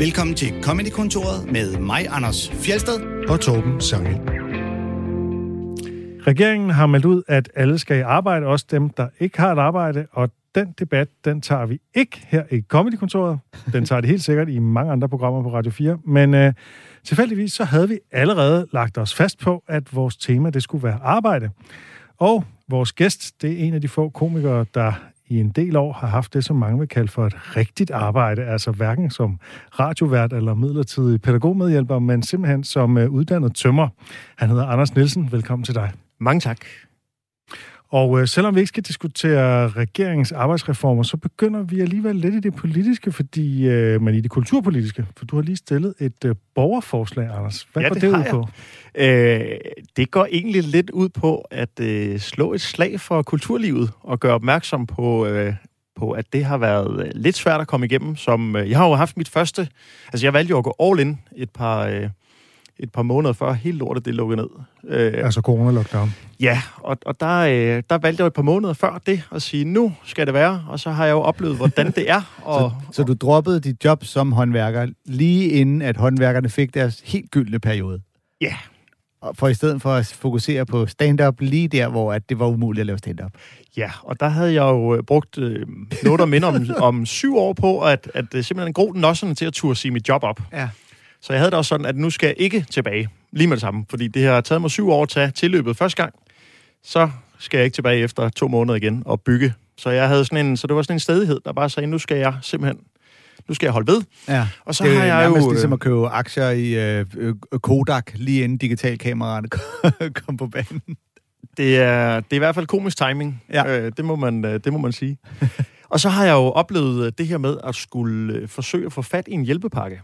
Velkommen til Comedy-kontoret med mig, Anders Fjelsted. og Torben Sangel. Regeringen har meldt ud, at alle skal i arbejde, også dem, der ikke har et arbejde, og den debat, den tager vi ikke her i Comedy-kontoret. Den tager det helt sikkert i mange andre programmer på Radio 4, men øh, tilfældigvis så havde vi allerede lagt os fast på, at vores tema, det skulle være arbejde. Og vores gæst, det er en af de få komikere, der i en del år har haft det, som mange vil kalde for et rigtigt arbejde, altså hverken som radiovært eller midlertidig pædagogmedhjælper, men simpelthen som øh, uddannet tømmer. Han hedder Anders Nielsen. Velkommen til dig. Mange tak. Og øh, selvom vi ikke skal diskutere regeringens arbejdsreformer, så begynder vi alligevel lidt i det politiske, fordi, øh, men i det kulturpolitiske, for du har lige stillet et øh, borgerforslag, Anders. Hvad Ja, går det det, ud på? Øh, det går egentlig lidt ud på at øh, slå et slag for kulturlivet og gøre opmærksom på, øh, på, at det har været øh, lidt svært at komme igennem. Som, øh, jeg har jo haft mit første... Altså, jeg valgte jo at gå all in et par, øh, et par måneder før hele lortet det lukkede ned. Øh, Altså corona-lockdown. Ja, og, og der, øh, der valgte jeg et par måneder før det at sige, nu skal det være, og så har jeg jo oplevet, hvordan det er. Og, Så, så du droppede dit job som håndværker lige inden, at håndværkerne fik deres helt gyldne periode? Ja. Og For i stedet for at fokusere på stand-up lige der, hvor at det var umuligt at lave stand-up. Ja, og der havde jeg jo øh, brugt øh, noget, der minder om, om syv år på, at, at det simpelthen gro nosserne til at turde sige mit job op. Ja. Så jeg havde det også sådan, at nu skal jeg ikke tilbage lige med det samme, fordi det har taget mig syv år at tage tilløbet første gang. Så skal jeg ikke tilbage efter to måneder igen og bygge. Så jeg havde sådan en, så det var sådan en stedighed, der bare sagde, nu skal jeg simpelthen, nu skal jeg holde ved. Ja. Og så det er har jeg jo... ligesom at købe aktier i øh, øh, Kodak, lige inden digitalkameraerne kom på banen. Det er, det er i hvert fald komisk timing. Ja. Øh, det, må man, øh, det må man sige. og så har jeg jo oplevet øh, det her med at skulle øh, forsøge at få fat i en hjælpepakke.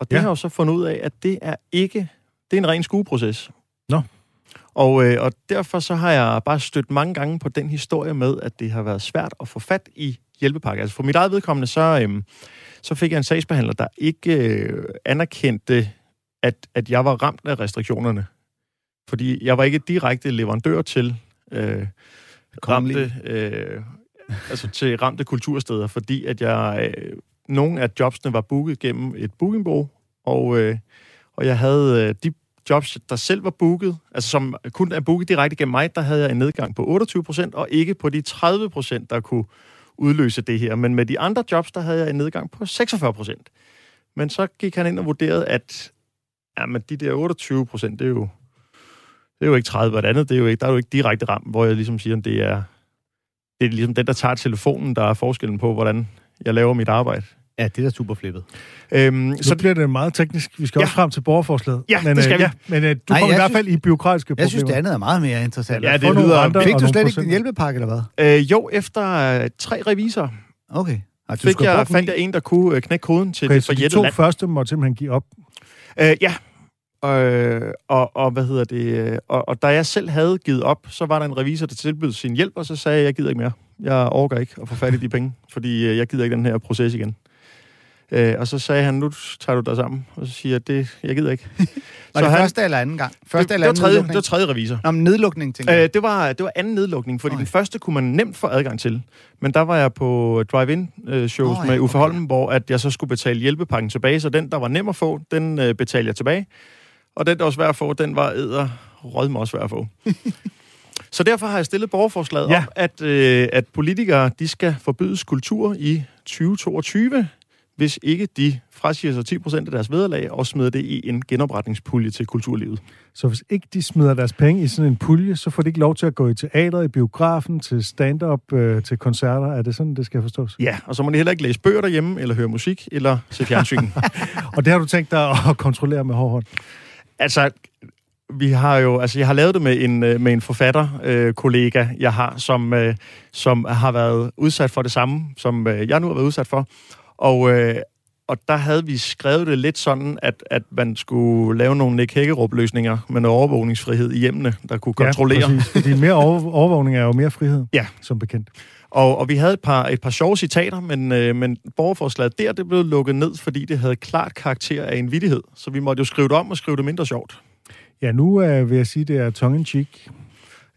Og det Ja. har jeg jo så fundet ud af, at det er ikke... Det er en ren skueproces. Nå. Og, øh, og derfor så har jeg bare stødt mange gange på den historie med, at det har været svært at få fat i hjælpepakke. Altså for mit eget vedkommende, så, øh, så fik jeg en sagsbehandler, der ikke øh, anerkendte, at, at jeg var ramt af restriktionerne. Fordi jeg var ikke direkte leverandør til øh, ramte, øh, altså til ramte kultursteder, fordi at jeg øh, nogle af jobsene var booket gennem et bookingbureau, og, øh, og jeg havde øh, de jobs, der selv var booket, altså som kun er booket direkte gennem mig, der havde jeg en nedgang på 28 procent, og ikke på de 30 procent, der kunne udløse det her. Men med de andre jobs, der havde jeg en nedgang på 46 procent. Men så gik han ind og vurderede, at jamen, de der 28 procent, det er jo det er jo ikke 30, og det andet, det er jo ikke, der er jo ikke direkte ramt, hvor jeg ligesom siger, at det er, det er ligesom den, der tager telefonen, der er forskellen på, hvordan jeg laver mit arbejde. Ja, det er da super flippet. Øhm, Så så bliver det meget teknisk. Vi skal Ja. også frem til borgerforslaget. Ja, men, det skal øh, vi. Ja, men øh, du Nej, kommer i jeg hvert fald i byråkratiske problemer. Jeg synes, det andet er meget mere interessant. Ja, det nogle lyder- andre- Fik du slet ikke en hjælpepakke, eller hvad? øh, jo, efter øh, tre revisorer Okay. Ej, du fik jeg, fandt jeg en, der kunne øh, knække koden til Okay, det så de forjætte to land. første må simpelthen give op. Øh, ja. Øh, og, og hvad hedder det? øh, Og, og da jeg selv havde givet op, så var der en revisor, der tilbød sin hjælp, og så sagde jeg, jeg gider ikke mere. Jeg overgår ikke at få fat i de penge, fordi øh, jeg gider ikke den her proces igen. Øh, og så sagde han, nu tager du dig sammen. Og så siger jeg, det, jeg gider ikke. Var det første eller anden gang? Første det, eller det, var anden tredje, det var tredje revisor. Nå, men nedlukning, tænker jeg. Øh, det, var, det var anden nedlukning, fordi Okay. den første kunne man nemt få adgang til. Men der var jeg på drive-in-shows oh, ja, med Uffe okay. Holm, hvor at jeg så skulle betale hjælpepakken tilbage, så den, der var nem at få, den øh, betalte jeg tilbage. Og den, der var svær at få, den var æder rød mig også svær at få. så derfor har jeg stillet borgerforslaget ja. om, at, øh, at politikere de skal forbydes kultur i 2022, hvis ikke de frasiger sig 10% af deres vederlag og smider det i en genopretningspulje til kulturlivet. Så hvis ikke de smider deres penge i sådan en pulje, så får de ikke lov til at gå i teater, i biografen, til stand-up, øh, til koncerter. Er det sådan, det skal forstås? Ja, og så må de heller ikke læse bøger derhjemme, eller høre musik, eller se fjernsyn. Og det har du tænkt dig at kontrollere med hård hånd? Altså, vi har jo, altså jeg har lavet det med en, øh, med en forfatter, øh, kollega, jeg har, som, øh, som har været udsat for det samme, som øh, jeg nu har været udsat for. Og, øh, og der havde vi skrevet det lidt sådan, at, at man skulle lave nogle Nick Hækkerup-løsninger med noget overvågningsfrihed i hjemmene, der kunne kontrollere. Ja, præcis, fordi mere over, overvågning er jo mere frihed, Ja. som bekendt. Og, og vi havde et par, et par sjove citater, men, øh, men borgerforslaget der, det blev lukket ned, fordi det havde klart karakter af en vittighed. Så vi måtte jo skrive det om og skrive det mindre sjovt. Ja, nu øh, vil jeg sige, det er tongue-in-cheek.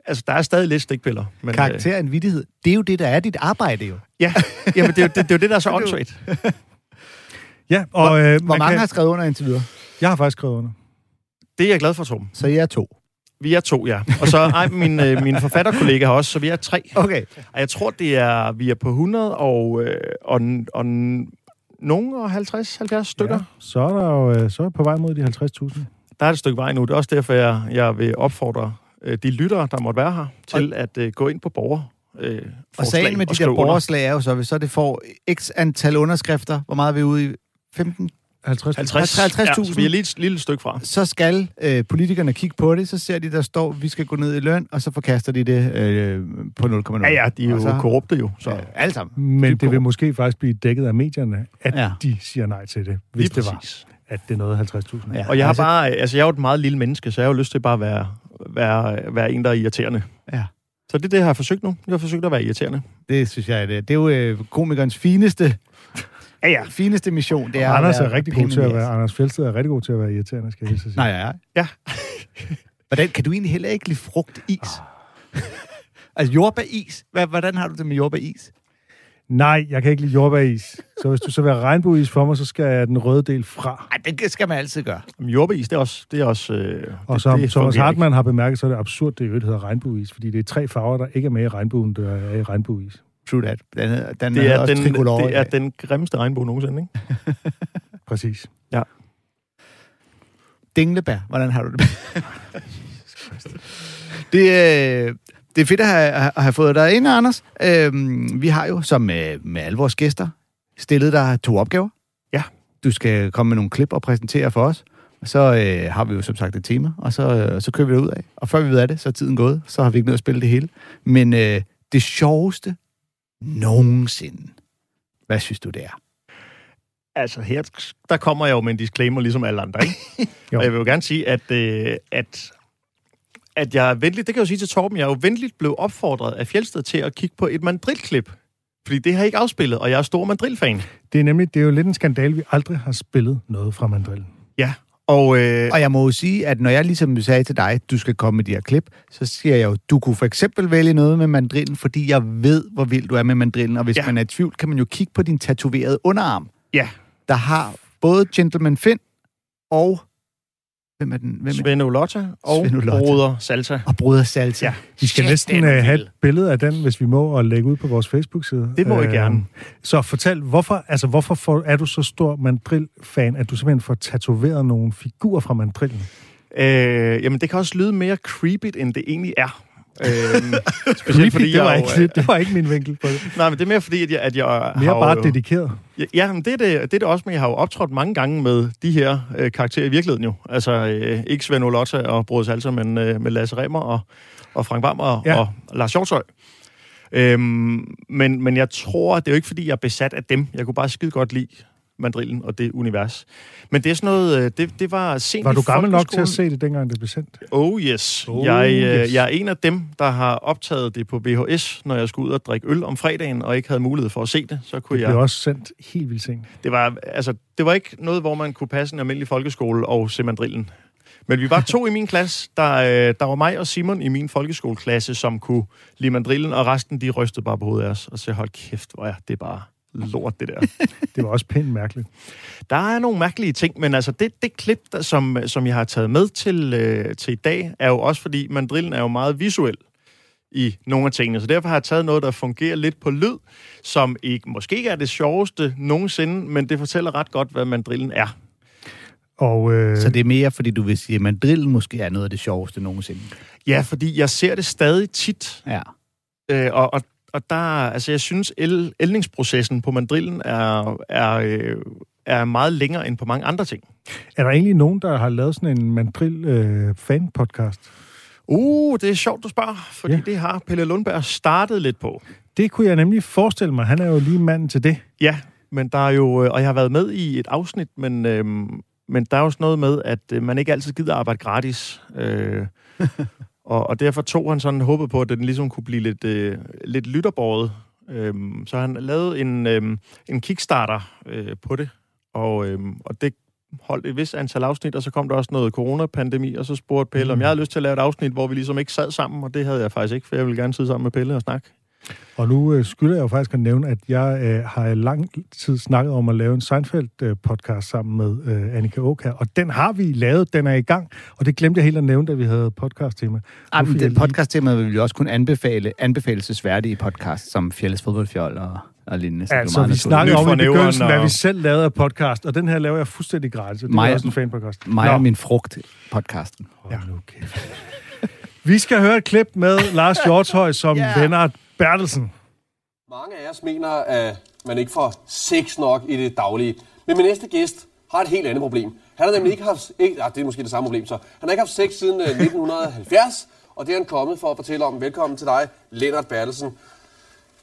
Altså, der er stadig lidt stikpiller. Men, øh, Karakter af en vittighed. Det er jo det, der er dit arbejde jo. Ja, jamen det, er jo- det, det er jo det, der er så åndssvagt. Ja, og Hvor, øh, hvor man mange kan, har skrevet under indtil videre? Jeg har faktisk skrevet under. Det er jeg glad for, Torben. Så jeg er to. Vi er to, ja. Og så ej, min, øh, min forfatterkollega har også, så vi er tre. Okay. Og jeg tror, det er, vi er på 100 og, øh, og, og nogen og 50-70 stykker. Ja, så er der jo øh, så er på vej mod de 50.000. Der er et stykke vej nu. Det er også derfor, jeg, jeg vil opfordre øh, de lyttere, der måtte være her, til at øh, gå ind på borger. Øh, Og sagen med de der borgerslag er jo så, hvis så det får x antal underskrifter, hvor meget er vi ude i? 15? 50. 50. 50.000. Ja, vi er lige et lille stykke fra. Så skal øh, politikerne kigge på det, så ser de, der står, vi skal gå ned i løn, og så forkaster de det øh, på 0,0. Ja, ja, de er jo Og så- korrupte jo. Så. Ja, alle sammen. Men det vil måske faktisk blive dækket af medierne, at Ja. de siger nej til det, hvis Lige det var, præcis. at det nåede 50.000. Ja. Og jeg har Altså- bare, altså jeg er jo et meget lille menneske, så jeg har jo lyst til bare at være, være, være en, der er irriterende. Ja. Så det er det, jeg har forsøgt nu. Jeg har forsøgt at være irriterende. Det synes jeg, det, det er jo øh, komikernes fineste, Ja, ja. fineste mission. Det er Anders er rigtig god til at være. Anders Fjeldsted er rigtig god til at være irriterende, skal jeg sige. Nej, ja. Ja. Hvordan, kan du egentlig heller ikke lide frugtis? altså jordbæris. Hvordan har du det med jordbæris? Nej, jeg kan ikke lide jordbæris. Så hvis du så vil have regnbueis for mig, så skal jeg den røde del fra. Ej, det skal man altid gøre. Men jordbæis, det er også... Det er også øh, Og det, som det Thomas Hartmann har bemærket, så er det absurd, det øvrigt hedder regnbueis, fordi det er tre farver, der ikke er med i regnbuen, der er i regnbueis. True that. Den, den Det er, også den, det er den grimmeste regnbue nogensinde, ikke? Præcis. Dinglebær. Hvordan har du det? det, øh, det er fedt at have, at have fået dig ind, Anders. Øhm, vi har jo, som med, med alle vores gæster, stillet dig to opgaver. Ja. Du skal komme med nogle klip og præsentere for os. Og så øh, har vi jo som sagt et tema, og så, øh, så kører vi det ud af. Og før vi ved af det, så er tiden gået. Så har vi ikke nået at spille det hele. Men øh, det sjoveste nogensinde. Hvad synes du, det er? Altså her, der kommer jeg jo med en disclaimer, ligesom alle andre, ikke? Og jeg vil jo gerne sige, at, øh, at, at jeg er venligt, det kan jeg jo sige til Torben, jeg er jo venligt blevet opfordret af Fjeldsted til at kigge på et mandrilklip. Fordi det har jeg ikke afspillet, og jeg er stor mandrilfan. Det er nemlig det er jo lidt en skandal, vi aldrig har spillet noget fra mandrillen. Ja, og, øh, Og jeg må jo sige, at når jeg ligesom sagde til dig, at du skal komme med de her klip, så siger jeg jo, du kunne for eksempel vælge noget med mandrillen, fordi jeg ved, hvor vild du er med mandrillen. Og hvis ja. man er i tvivl, kan man jo kigge på din tatoverede underarm, ja, der har både Gentleman Finn og... Hvem er den? Hvem er Svend Olotta og Svend Olotta. Broder Salsa. Og Bruder Salsa. Ja. Vi skal Shit, næsten uh, have et billede af den, hvis vi må, og lægge ud på vores Facebook-side. Det må I Øh, gerne. Så fortæl, hvorfor, altså, hvorfor får, er du så stor mandrill-fan, at du simpelthen får tatoveret nogle figurer fra mandrillen? Øh, jamen, det kan også lyde mere creepy, end det egentlig er. Øhm, Creepy, det, jeg var jo, ikke, det var ikke min vinkel på det. Nej, men det er mere fordi, at jeg, at jeg Mere har bare jo, dedikeret. Ja, Ja, men det er det, det er det også, men jeg har jo optrådt mange gange med de her øh, karakterer i virkeligheden jo. Altså, øh, ikke Svend Olotta og Broder Salsa, men øh, med Lasse Remmer og, og Frank Bammer og, Ja. og Lars Hjortøj. Øhm, men, men jeg tror, det er jo ikke, fordi jeg er besat af dem. Jeg kunne bare skide godt lide mandrillen og det univers. Men det er sådan noget, øh, det, det var sent Var du gammel nok til at se det, dengang det blev sendt? Oh yes. Oh, jeg, øh, yes. jeg er en af dem, der har optaget det på VHS, når jeg skulle ud og drikke øl om fredagen, og ikke havde mulighed for at se det. Så kunne Det jeg blev også sendt helt vildt sent. det var, altså, det var ikke noget, hvor man kunne passe en almindelig folkeskole og se mandrillen. Men vi var to i min klasse. Der, øh, der var mig og Simon i min folkeskoleklasse, som kunne lide mandrillen, og resten de rystede bare på hovedet af os. Og så hold kæft, hvor er det bare lort, det der. Det var også pænt mærkeligt. Der er nogle mærkelige ting, men altså det, det klip, der, som, som jeg har taget med til, øh, til i dag, er jo også fordi, mandrillen er jo meget visuel i nogle af tingene. Så derfor har jeg taget noget, der fungerer lidt på lyd, som ikke, måske ikke er det sjoveste nogensinde, men det fortæller ret godt, hvad mandrillen er. Og øh, Så det er mere, fordi du vil sige, at mandrillen måske er noget af det sjoveste nogensinde. Ja, fordi jeg ser det stadig tit, Ja. øh, og, og, og der, altså jeg synes, el, ældningsprocessen på mandrillen er, er, øh, er meget længere end på mange andre ting. er der egentlig nogen, der har lavet sådan en mandrill øh? Uh, det er sjovt, du spørger, fordi Ja. ja. det har Pelle Lundberg startet lidt på. Det kunne jeg nemlig forestille mig. Han er jo lige manden til det. Ja, men der er jo, øh, og jeg har været med i et afsnit, men, øh, men der er jo sådan noget med, at øh, man ikke altid gider arbejde gratis. Øh, og, og derfor tog han sådan håbet på, at den ligesom kunne blive lidt, øh, lidt lytterbåret. Øh, så han lavede en, øh, en kickstarter øh, på det, og, øh, og det holdt et vis antal afsnit, og så kom der også noget coronapandemi, og så spurgte Pelle, om jeg havde lyst til at lave et afsnit, hvor vi ligesom ikke sad sammen, og det havde jeg faktisk ikke, for jeg ville gerne sidde sammen med Pelle og snakke Og nu øh, skylder jeg jo faktisk at nævne, at jeg øh, har i lang tid snakket om at lave en Seinfeld-podcast sammen med øh, Annika Åkær, og den har vi lavet, den er i gang, og det glemte jeg helt at nævne, da vi havde podcast-tema. Ej, Nu men fik jeg det lige- podcast-tema vil vi også kunne anbefale, anbefalesværdige podcast, som Fjelles Fodboldfjold og, og lignende. så Altså, vi snakkede Nyt om i begyndelsen, hvad og- vi selv lavede af podcast, og den her laver jeg fuldstændig gratis, det Mig- er også en fanpodcast. Mig og min frugt-podcasten. nu kæft. Vi skal høre et klip med Lars Hjortøj som Ja. yeah. Lennart Bertelsen. Mange af os mener, at man ikke får sex nok i det daglige. Men min næste gæst har et helt andet problem. Han har nemlig ikke haft... Ikke, ah, det er måske det samme problem, så. Han har ikke haft sex siden øh, 1970, og det er han kommet for at fortælle om. Velkommen til dig, Lennart Bertelsen.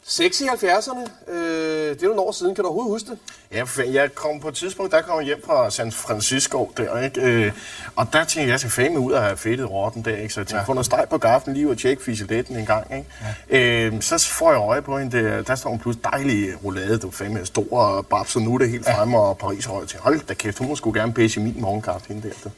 Sex i 70'erne, øh, det er nogle år siden. Kan du overhovedet huske det? Ja, for jeg kom på et tidspunkt, der kom jeg hjem fra San Francisco der, ikke? Øh, og der tænkte jeg, jeg skal fame ud af at have fedtet rotten der, ikke? Så jeg tænkte, ja. få noget steg på gaflen lige og tjekke fiseletten en gang, ikke? Ja. Øh, så får jeg øje på hende, der, der står en plus dejlig roulade, du fame stor og babs og nu er det helt fremme, og Paris højt til. Hold da kæft, hun må sgu gerne pisse i min morgenkaffe, hende der, du.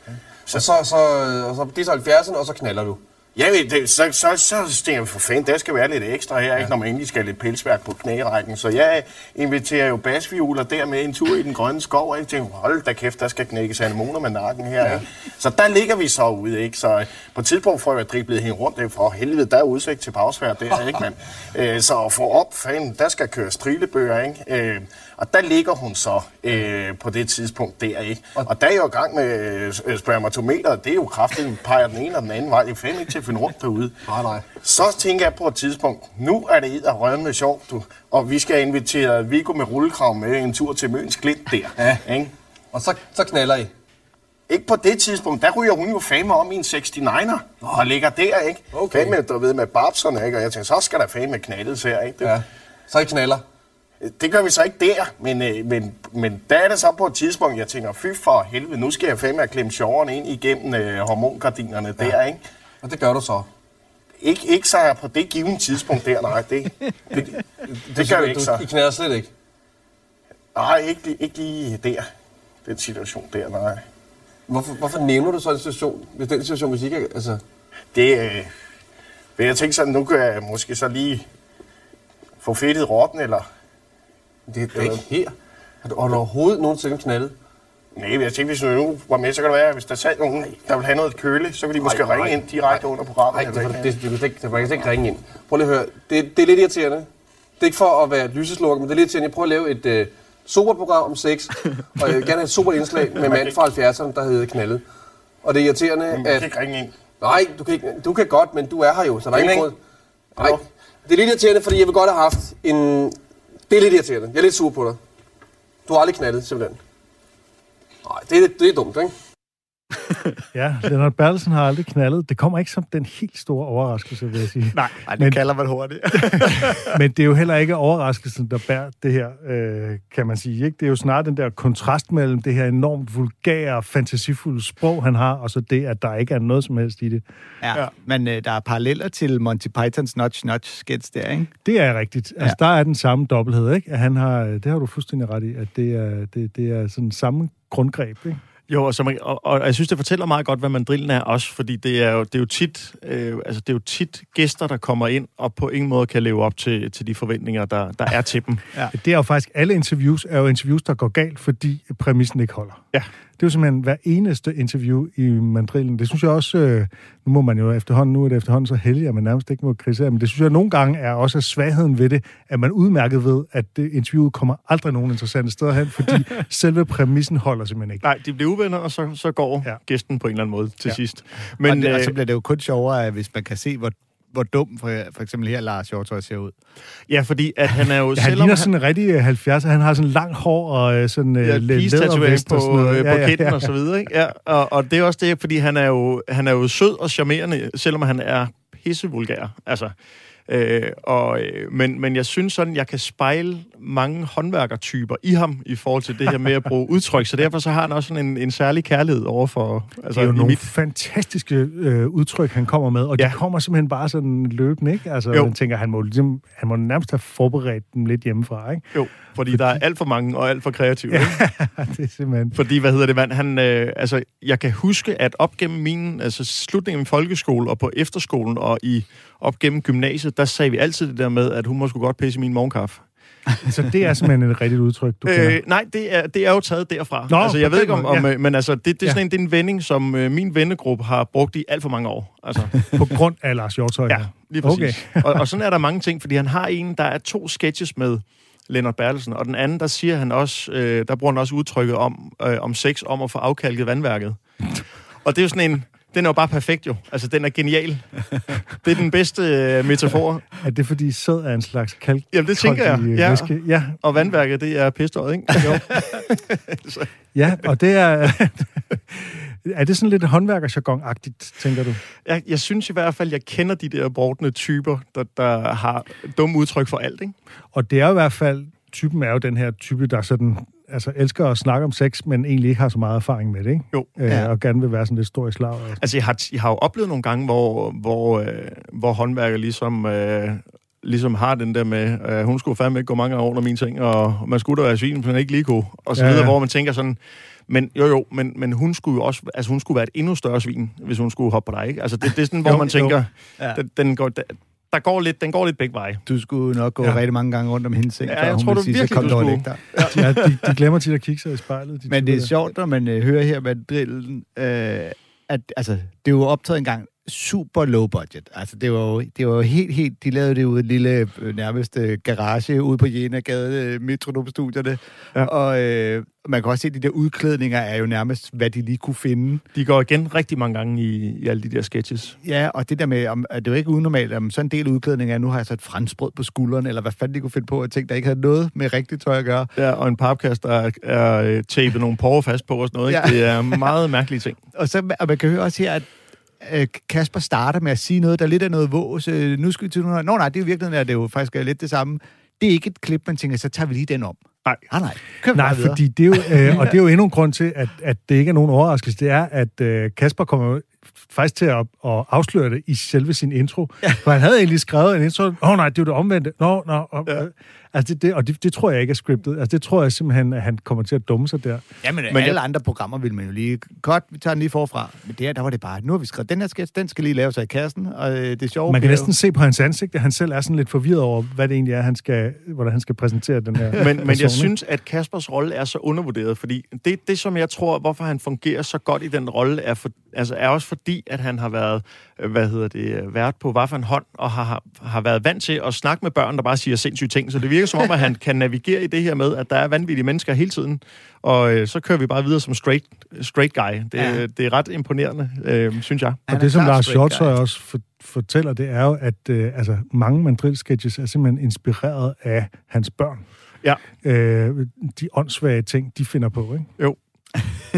Så, så, så, øh, og så det er så 70'erne, og så knaller du. Ja, det, så, så, så tænker jeg, for fanden, der skal være lidt ekstra her, ja. ikke, når man egentlig skal have lidt pelsværk på knærækken. Så jeg inviterer jo basvioler der med en tur i den grønne skov, og jeg tænker, hold da kæft, der skal knækkes anemoner med nakken her. Ja. Ikke? Så der ligger vi så ude, ikke? Så på et tidspunkt får jeg driblet hende rundt, ikke? for helvede, der er udsigt til bagsvær der, ikke, mand? Øh, så at få op, fanden, der skal køre strilebøger, ikke? Og der ligger hun så øh, på det tidspunkt der, ikke? Og der er jo i gang med øh, spermatometer, det er jo kraftigt, peger den ene og den anden vej. Det er fandme ikke til at finde rundt derude. Nej, nej. Så tænker jeg på et tidspunkt, nu er det og rømme sjovt, du. Og vi skal invitere Viggo med rullekrav med en tur til Møns Klint der. Ja. Ikke? Og så, så knaller I. Ikke på det tidspunkt, der ryger hun jo fame om i en 69'er, og ligger der, ikke? Okay. Fame, du ved, med babserne, ikke? Og jeg tænker, så skal der fame knaldes her, ikke? Det, Ja. Så I knaller. Det gør vi så ikke der, men, øh, men, men der er det så på et tidspunkt, jeg tænker, fy for helvede, nu skal jeg fame at klemme sjoveren ind igennem øh, hormongardinerne ja. der, ikke? Og det gør du så. Ikke, ikke så på det givende tidspunkt der, nej, det, det, det, det gør vi ikke så. I knaller slet ikke. Nej, ikke, ikke lige der. Den situation der, nej. Hvorfor, hvorfor nævner du så en situation, hvis den situation, hvis ikke altså... Det, øh, vil jeg tænke sådan, nu kan jeg måske så lige få fedtet rotten, eller... Det er ikke her. Har du, har du overhovedet nogensinde knaldet? Nej, men jeg tænkte, hvis du nu var med, så kan det være, hvis der sad nogen, der vil have noget køle, så kan de måske nej. ringe ind direkte under programmet. Nej, det, det, det, det, det, det, det, ikke ringe ind. Prøv lige at høre. Det, det er lidt irriterende. Det er ikke for at være lyseslukker, men det er lidt irriterende. Jeg prøver at lave et øh, program om sex, og jeg vil gerne have et sobert indslag med mand fra 70'erne, der hedder Knaldet. Og det er irriterende, Du kan at... ikke ringe ind. Nej, du kan, ikke, du kan godt, men du er her jo, så der er Ikke? ikke grund. Nej, det er lidt irriterende, fordi jeg vil godt have haft en... Det er lidt irriterende. Jeg er lidt sur på dig. Du har aldrig knaldet, simpelthen. Nej, det, er- det er dumt, ikke? Ja, Lennart Bertelsen har aldrig knaldet. Det kommer ikke som den helt store overraskelse, vil jeg sige. Nej, Ej, det Men- kalder man hurtigt. Men det er jo heller ikke overraskelsen, der bærer det her, øh, kan man sige. Ikke? Det er jo snart den der kontrast mellem det her enormt vulgære, fantasifulde sprog, han har, og så det, at der ikke er noget som helst i det. Ja, ja. men øh, der er paralleller til Monty Pythons Notch Notch sketch der, ikke? Det er rigtigt. Altså, der er den samme dobbelthed, ikke? At han har, det har du fuldstændig ret i, at det er, det, det er sådan samme grundgreb, ikke? Jo, og, så man, og, og jeg synes, det fortæller meget godt, hvad mandrillen er også, fordi det er jo, det er jo tit, øh, altså det er jo tit gæster, der kommer ind og på ingen måde kan leve op til, til de forventninger, der, der er til dem. Ja. Det er jo faktisk, alle interviews er jo interviews, der går galt, fordi præmissen ikke holder. Ja. Det er jo simpelthen hver eneste interview i mandrillen. Det synes jeg også, øh, nu må man jo efterhånden, nu er det efterhånden så heldig, at man nærmest ikke må kritisere, men det synes jeg nogle gange er også svagheden ved det, at man udmærket ved, at det interviewet kommer aldrig nogen interessante steder hen, fordi selve præmissen holder simpelthen ikke. Nej, de bliver uvenner, og så, så går Ja. gæsten på en eller anden måde til Ja. sidst. Men, og, det, og øh, så bliver det jo kun sjovere, hvis man kan se, hvor, hvor dum for, for eksempel her Lars Hjortøj ser ud. ja, fordi at han er jo, Ja, han ligner sådan en rigtig øh, 70'er. Han har sådan langt hår og øh, sådan øh, ja, lædervest på, og sådan noget. øh, på kinden og så videre. Ikke? Ja, og, og det er også det, fordi han er jo, han er jo sød og charmerende, selvom han er pissevulgær. Altså, øh, og, øh, men, men jeg synes sådan, jeg kan spejle mange håndværkertyper i ham i forhold til det her med at bruge udtryk, så derfor så har han også sådan en, en særlig kærlighed over for altså, Det er jo nogle mit fantastiske øh, udtryk, han kommer med, og ja. De kommer simpelthen bare sådan løbende, ikke? Altså, Jo. man tænker, han må, ligesom, han må nærmest have forberedt dem lidt hjemmefra, ikke? Jo, fordi der er alt for mange og alt for kreative. Ja. det er simpelthen... Fordi, hvad hedder det, mand? Han, øh, altså, jeg kan huske, at op gennem min, altså slutningen af min folkeskole og på efterskolen og i, op gennem gymnasiet, der sagde vi altid det der med, at hun må sgu godt pisse i min morgenkaffe. Så det er simpelthen et rigtigt udtryk, du kender. Øh, nej, det er, det er jo taget derfra. Nå, altså, jeg ved ikke om, om ja. ja. men altså, det, det er sådan Ja. en, det er en vending, som øh, min vennegruppe har brugt i alt for mange år. Altså, På grund af Lars Hjortøj. ja, lige præcis. Okay. og, og sådan er der mange ting, fordi han har en, der er to sketches med Lennart Bertelsen, og den anden, der siger han også, øh, der bruger han også udtrykket om, øh, om sex, om at få afkalket vandværket. Og det er jo sådan en, den er jo bare perfekt jo. Altså, den er genial. Det er den bedste øh, metafor. Er det fordi sæd er en slags kalk? Jamen, det tænker jeg. koldig Ja. væske? ja. Og vandværket, det er pistøjet, ikke? Jo. Ja, og det er... er det sådan lidt håndværkerjargon-agtigt, tænker du? Jeg, jeg synes i hvert fald, jeg kender de der bortende typer, der, der har dumme udtryk for alt, ikke? Og det er jo i hvert fald... Typen er jo den her type, der sådan... Altså, elsker at snakke om sex, men egentlig ikke har så meget erfaring med det, ikke? Jo. Øh, Ja. Og gerne vil være sådan lidt stor i slag. Altså, jeg har, jeg har jo oplevet nogle gange, hvor, hvor, øh, hvor håndværker ligesom, øh, ligesom har den der med, øh, hun skulle fandme ikke gå mange år under mine ting, og man skulle da være svin, men ikke lige kunne, og så Ja, videre, ja. hvor man tænker sådan, men jo jo, men, men hun skulle jo også, altså hun skulle være et endnu større svin, hvis hun skulle hoppe på dig, ikke? Altså, det, det er sådan, hvor Jo, man jo. tænker, Ja. den, den, går, der, der går lidt, den går lidt begge veje. Du skulle nok gå Ja. rigtig mange gange rundt om hendes seng, Ja, jeg hun tror du sige, så virkelig, kom du der skulle. ægter. Ja, de, de glemmer tit at kigge sig i spejlet. De Men det er der. sjovt, når man øh, hører her med drillen, øh, at altså, det er jo optaget en gang super low budget. Altså, det var jo, det var jo helt, helt... De lavede det ude i et lille, øh, nærmest øh, garage ude på Jena-gade, øh, metronomstudierne. Ja. Og øh, man kan også se, at de der udklædninger er jo nærmest, hvad de lige kunne finde. De går igen rigtig mange gange i, i alle de der sketches. Ja, og det der med, om, at det er jo ikke unormalt, om sådan en del udklædning er, nu har jeg så et franskbrød på skulderen, eller hvad fanden de kunne finde på, at ting, der ikke havde noget med rigtigt tøj at gøre. Ja, og en papkast, der er, er tapet nogle porre fast på og sådan noget. Ikke? Ja. Det er meget mærkelige ting. Og, så, og man kan høre også her, at øh, Kasper starter med at sige noget, der lidt er noget vås. Øh, nu skal vi til noget. Nå nej, det er i virkeligheden er det jo faktisk lidt det samme. Det er ikke et klip, man tænker, så tager vi lige den om. Nej. Ah, nej. Kør Nej, fordi det er jo, øh, og det er jo endnu en grund til, at, at det ikke er nogen overraskelse, det er, at øh, Kasper kommer faktisk til at, at afsløre det i selve sin intro. Ja. For han havde egentlig skrevet en intro, åh oh, nej, det er jo det omvendte. Nå, nå, og, ja. Altså det, det, og det, det tror jeg ikke er scriptet. Altså det tror jeg simpelthen, at han kommer til at dumme sig der. Jamen, Men men alle jeg- andre programmer vil man jo lige... Godt, vi tager den lige forfra. Men der, der var det bare, nu har vi skrevet, den her sketch, den skal lige lave sig i kassen, og øh, det er sjovt. Man kan næsten se på hans ansigt, at han selv er sådan lidt forvirret over, hvad det egentlig er, han skal, hvordan han skal præsentere den her Men, men jeg synes, at Kaspers rolle er så undervurderet, fordi det, det, som jeg tror, hvorfor han fungerer så godt i den rolle, er, for, altså, er også fordi, at han har været, øh, hvad hedder det, øh, vært på hvad for en hånd, og har, har, har været vant til at snakke med børn, der bare siger sindssyge ting. Så det virker som om, at han kan navigere i det her med, at der er vanvittige mennesker hele tiden. Og øh, så kører vi bare videre som straight, straight guy. Det, Ja. ja. det er ret imponerende, øh, synes jeg. Og er det, som Lars. Hjortøj også for, fortæller, det er jo, at øh, altså, mange mandrill-sketches er simpelthen inspireret af hans børn. Ja. Øh, de åndssvage ting, de finder på, ikke?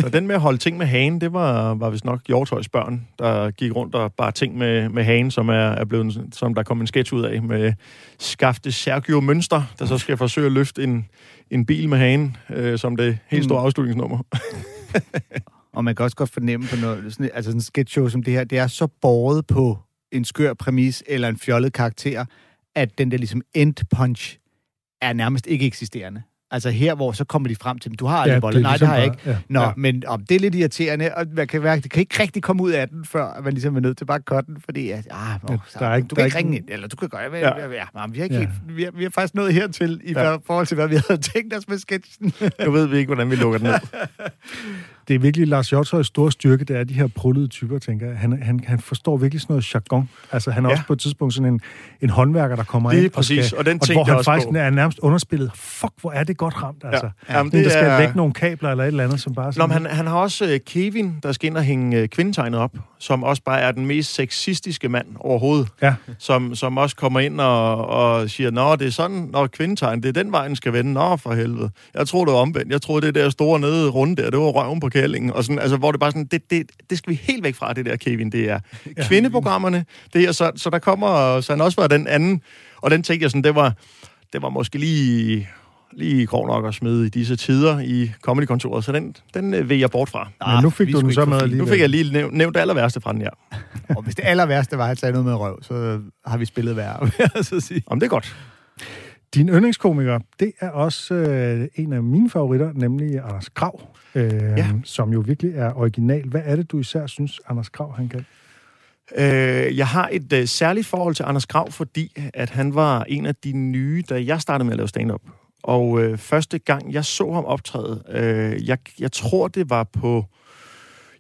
Så den med at holde ting med hagen, det var, var vist nok Hjortøjs børn, der gik rundt og bare ting med, med hagen, som, er, er blevet, som der kom en sketch ud af med skafte Sergio Mønster, der så skal forsøge at løfte en, en bil med hagen, øh, som det helt store afslutningsnummer. Og man kan også godt fornemme på noget, sådan, altså sådan en sketch som det her, det er så båret på en skør præmis eller en fjollet karakter, at den der ligesom end punch er nærmest ikke eksisterende. Altså her, hvor så kommer de frem til, du har aldrig ja, bolden. Nej, det har jeg ikke. Ja. Nå, Ja. men om det er lidt irriterende, og man kan, det kan ikke rigtig komme ud af den, før man ligesom er nødt til bare at cutte den, fordi at, ah, åh, der så, er ikke- du der kan ikke ikke- ringe ind, eller du kan gøre, ja, Ja. ja, ja, vi, har ikke Ja. helt, vi, har, vi har faktisk nået hertil i ja. forhold til, hvad vi havde tænkt os med sketchen. Nu ved vi ikke, hvordan vi lukker den ned. Det er virkelig Lars Hjortøjs store styrke, det er de her prullede typer, tænker jeg. Han, han, han forstår virkelig sådan noget jargon. Altså, han er Ja. også på et tidspunkt sådan en, en håndværker, der kommer Lige ind. præcis, og, skal, og den og hvor han også faktisk på. er nærmest underspillet. Fuck, hvor er det godt ramt, altså. Ja. Jamen, det der skal er- lægge nogle kabler eller et eller andet, som bare Nå, sådan... men han, han har også øh, Kevin, der skal ind og hænge øh, kvindetegnet op, som også bare er den mest sexistiske mand overhovedet. Ja. Som, som også kommer ind og, og siger, Nå, det er sådan, når kvindetegn, det er den vej, den skal vende. Nå, for helvede. Jeg tror det var omvendt. Jeg tror det der store nede runde der, det var røven på kællingen. Og sådan, altså, hvor det bare sådan, det, det, det skal vi helt væk fra, det der, Kevin. Det er kvindeprogrammerne. Det er, så, så der kommer, så han også var den anden. Og den tænkte jeg sådan, det var, det var måske lige lige grov nok at smide i disse tider i Comedy-kontoret, så den, den øh, vil jeg bort fra. Men nu fik vi du den så med alligevel. Nu fik jeg lige nævnt, nævnt det aller værste fra den her. Og hvis det aller værste var, at han sagde noget med røv, så har vi spillet værre, vil jeg så sige. Om det er godt. Din yndlingskomiker, det er også øh, en af mine favoritter, nemlig Anders Krav, øh, Ja. ja. som jo virkelig er original. Hvad er det, du især synes, Anders Krav han kan? Øh, jeg har et øh, særligt forhold til Anders Grav, fordi at han var en af de nye, da jeg startede med at lave stand-up. Og øh, første gang, jeg så ham optræde, øh, jeg, jeg tror, det var på...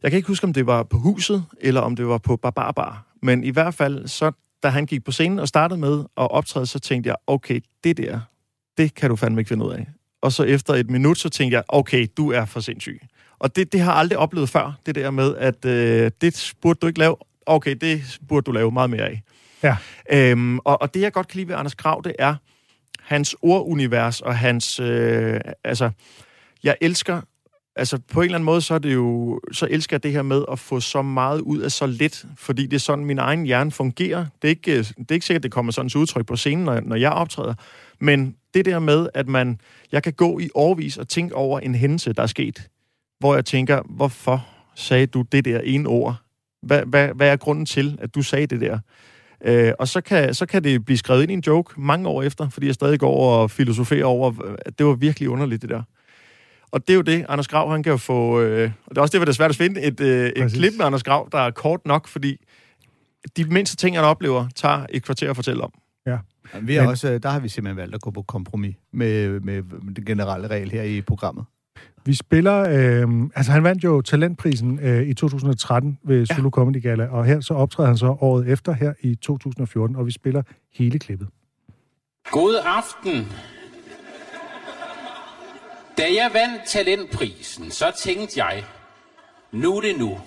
Jeg kan ikke huske, om det var på huset, eller om det var på Barbarbar. Men i hvert fald, så da han gik på scenen og startede med at optræde, så tænkte jeg, okay, det der, det kan du fandme ikke finde ud af. Og så efter et minut, så tænkte jeg, okay, du er for sindssyg. Og det, det har jeg aldrig oplevet før, det der med, at øh, det burde du ikke lave. Okay, det burde du lave meget mere af. Ja. Øhm, og, og det, jeg godt kan lide ved Anders Krav, det er hans ordunivers og hans... Øh, altså, jeg elsker... Altså, på en eller anden måde, så er det jo... Så elsker jeg det her med at få så meget ud af så lidt, fordi det er sådan, min egen hjerne fungerer. Det er ikke, øh, det er ikke sikkert, det kommer sådan til udtryk på scenen, når, når jeg optræder. Men det der med, at man... Jeg kan gå i årvis og tænke over en hændelse, der er sket, hvor jeg tænker, hvorfor sagde du det der ene ord? Hvad, hvad, hvad er grunden til, at du sagde det der? Øh, og så kan, så kan det blive skrevet ind i en joke mange år efter, fordi jeg stadig går og filosoferer over, at det var virkelig underligt, det der. Og det er jo det, Anders Grav, han kan jo få... Øh, og det er også det, hvor det er svært at finde et, øh, et klip med Anders Grav, der er kort nok, fordi de mindste ting, han oplever, tager et kvarter at fortælle om. Ja. Vi er Men- også, øh, der har vi simpelthen valgt at gå på kompromis med, med den generelle regel her i programmet. Vi spiller... Øh, altså, han vandt jo talentprisen øh, i 2013 ved Zulu Comedy Gala, og her så optræder han så året efter, her i 2014, og vi spiller hele klippet. God aften. Da jeg vandt talentprisen, så tænkte jeg, nu er det nu.